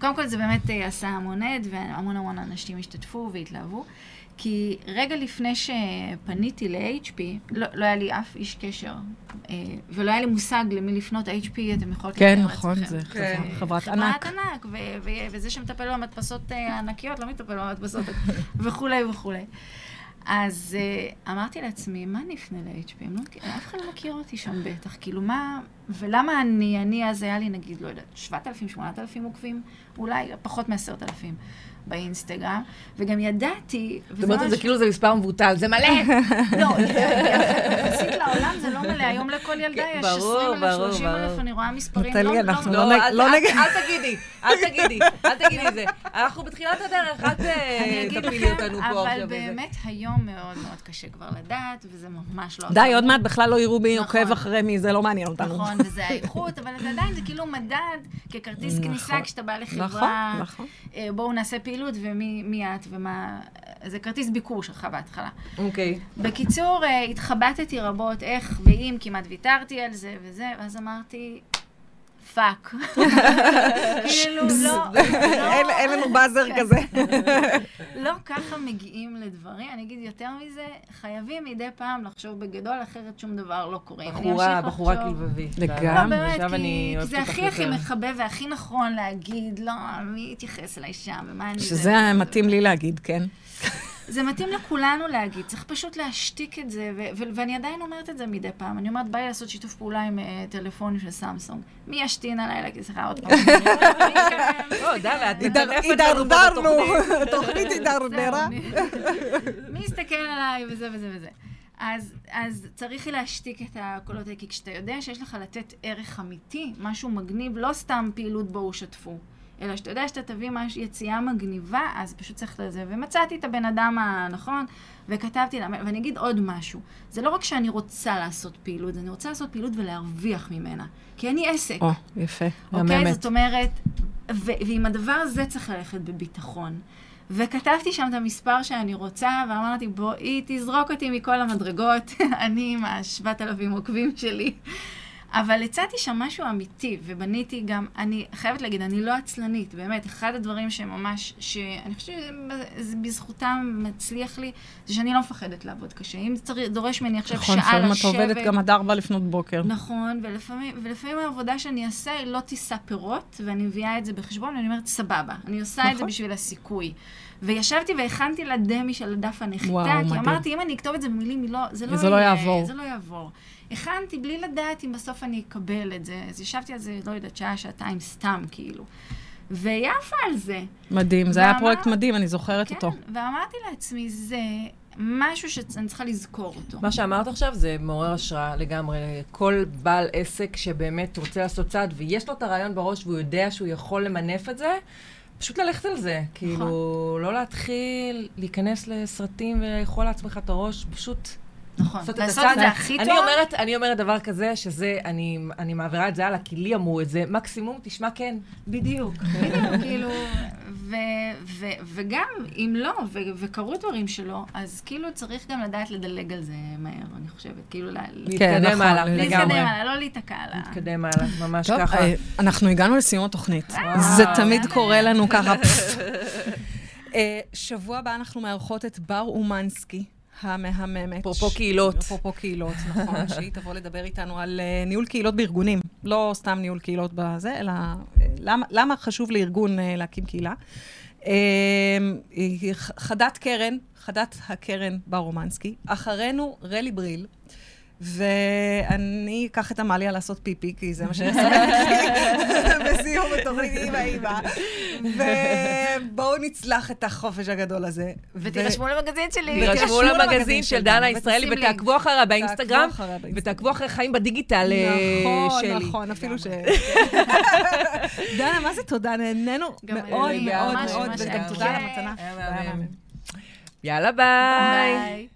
קודם כל זה באמת אה, עשה המון עד, והמון המון אנשים השתתפו והתלהבו. כי רגע לפני שפניתי ל-HP, לא, לא היה לי אף איש קשר, אה, ולא היה לי מושג למי לפנות. HP, אתם יכולות
כן, נכון,
לעצמכם.
זה
כן.
חברה- חברת ענק.
חברת ענק, ו- ו- וזה שמטפל במדפסות אה, הענקיות לא מטפל במדפסות <laughs> וכולי וכולי. אז אמרתי לעצמי, מה אני אפנה ל-HP? לא אף אחד לא מכיר אותי שם בטח. כאילו, מה... ולמה אני, אני אז היה לי נגיד, לא יודעת, 7,000, 8,000 עוקבים? אולי פחות מ-10,000 באינסטגרם. וגם ידעתי...
זאת אומרת זה כאילו זה מספר מבוטל, זה מלא! <laughs>
לא, יחסית לעולם זה לא מלא. היום לכל ילדה יש
ברור,
20,000,
ברור,
30,000,
ברור.
אני רואה מספרים.
נטלי,
לא-
אנחנו
לא-
לא נג-
אל-
לא
אל- תגידי, אל תגידי, אל תגידי את זה. אנחנו בתחילת הדרך, אל תפילי אותנו פה
אבל
עכשיו. איזה-
באמת היום מאוד מאוד קשה כבר לדעת, וזה ממש לא...
די, עוד מעט בכלל לא יראו מי
נכון.
עוקב אחרי מי, זה לא מעניין אותנו.
נכון, וזה האיכות, אבל זה עדיין, זה כאילו מדד ככרטיס
נכון.
כניסה כשאתה בא
נכון,
לחברה.
נכון.
אה, בואו נעשה פעילות, ומי מי את ומה... זה כרטיס ביקור שלך בהתחלה.
אוקיי.
בקיצור, אה, התחבטתי רבות איך ואם, כמעט ויתרתי על זה וזה, ואז אמרתי, fuck. כאילו, לא, <laughs>
אין-
לא,
אין לנו באזר כזה. <laughs>
לא ככה מגיעים לדברים. אני אגיד יותר מזה, חייבים מדי פעם לחשוב בגדול, אחרת שום דבר לא קורה.
בחורה, בחורה כלבבית.
לגמרי.
לא, באמת, כי, זה הכי הכי. מחבב והכי נכון להגיד, לא, מי יתייחס אליי שם, ומה אני...
שזה מתאים לי להגיד, כן.
זה מתאים לכולנו להגיד, צריך פשוט להשתיק את זה, ו- ו- ואני עדיין אומרת את זה מדי פעם. אני אומרת, בא לי לעשות שיתוף פעולה עם אה, טלפונים של סמסונג. מי ישתין עליי להגיד, סליחה, עוד פעם. <laughs>
לא, דנה, את
הידר-
מטנפת לנו פה
הידרדרנו,
בתוכנית.
תוכנית הידרדרה. <laughs>
מי יסתכל עליי וזה וזה וזה. אז, אז צריך להשתיק את הקולות האלה, כי כשאתה יודע שיש לך לתת ערך אמיתי, משהו מגניב, לא סתם פעילות בואו שתפו, אלא שאתה יודע שאתה תביא משהו, יציאה מגניבה, אז פשוט צריך לזה. ומצאתי את הבן אדם הנכון, וכתבתי לה, ואני אגיד עוד משהו. זה לא רק שאני רוצה לעשות פעילות, אני רוצה לעשות פעילות ולהרוויח ממנה. כי אני עסק.
או, יפה.
אוקיי?
מהממת.
זאת אומרת, ו- ועם הדבר הזה צריך ללכת בביטחון. וכתבתי שם את המספר שאני רוצה, ואמרתי, בואי, תזרוק אותי מכל המדרגות, <laughs> אני עם השבעת אלפים עוקבים שלי. אבל הצעתי שם משהו אמיתי, ובניתי גם, אני חייבת להגיד, אני לא עצלנית, באמת, אחד הדברים שממש, שאני חושבת שבזכותם מצליח לי, זה שאני לא מפחדת לעבוד קשה. אם צריך, דורש ממני עכשיו
נכון,
שעה
לפעמים
לשבת...
את עובדת גם עד ארבע לפנות בוקר.
נכון, ולפעמים, ולפעמים העבודה שאני אעשה היא לא תישא פירות, ואני מביאה את זה בחשבון, ואני אומרת, סבבה, אני עושה את זה
נכון.
בשביל הסיכוי. וישבתי והכנתי לה דמי של דף הנחיתה,
וואו,
כי
מדהים.
אמרתי, אם אני אכתוב את זה במילים, לא, זה לא,
זה לא יעבור.
זה לא יעבור. הכנתי בלי לדעת אם בסוף אני אקבל את זה. אז ישבתי על זה, לא יודעת, שעה, שעתיים סתם, כאילו. והיא עפה על זה.
מדהים, זה היה
ואמר-
פרויקט מדהים, אני זוכרת
כן,
אותו.
ואמרתי לעצמי, זה משהו שאני צריכה לזכור אותו.
מה שאמרת עכשיו זה מעורר השראה לגמרי. כל בעל עסק שבאמת רוצה לעשות צעד ויש לו את הרעיון בראש והוא יודע שהוא יכול למנף את זה, פשוט ללכת על זה. כאילו, לא להתחיל להיכנס לסרטים ולאכול לעצמך את הראש, פשוט
נכון.
לעשות את
לעשות
הצעד.
את זה הכי
אני
טוב.
אומרת, אני אומרת דבר כזה, שזה, אני, אני מעבירה את זה הלאה, כי לי אמרו את זה, מקסימום תשמע כן.
בדיוק, <laughs> בדיוק, כאילו, ו, ו, וגם אם לא, ו, וקרו דברים שלא, אז כאילו צריך גם לדעת לדלג על זה מהר, אני חושבת, כאילו, לה-
להתקדם
נכון,
הלאה.
לגמרי.
להתקדם הלאה, לא להיתקע על ה...
להתקדם הלאה, ממש
טוב,
ככה.
אה, אנחנו הגענו לסיום התוכנית. זה תמיד קורה לנו ככה. <laughs> אה, שבוע הבא אנחנו מארחות את בר אומנסקי. המהממת.
אפרופו קהילות.
אפרופו קהילות, נכון, <laughs> שהיא תבוא לדבר איתנו על אה, ניהול קהילות בארגונים. לא סתם ניהול קהילות בזה, אלא אה, למה, למה חשוב לארגון אה, להקים קהילה. ח- חדת קרן, חדת הקרן בר אומנסקי. אחרינו רלי בריל. ואני אקח את עמליה לעשות פיפי, כי זה מה שיסיים <laughs> בסיום התוכנית עם האימא. ובואו נצלח את החופש הגדול הזה.
ותירשמו למגזין שלי.
תירשמו למגזין של דנה ישראלי. ותעקבו אחריה באינסטגרם. ותעקבו אחרי חיים בדיגיטל אה,
נכון,
שלי.
נכון, אפילו ש... <laughs> דנה, מה זה תודה? נהנינו מאוד מאוד מאוד, וגם תודה על. המתנה.
יאללה.
ביי.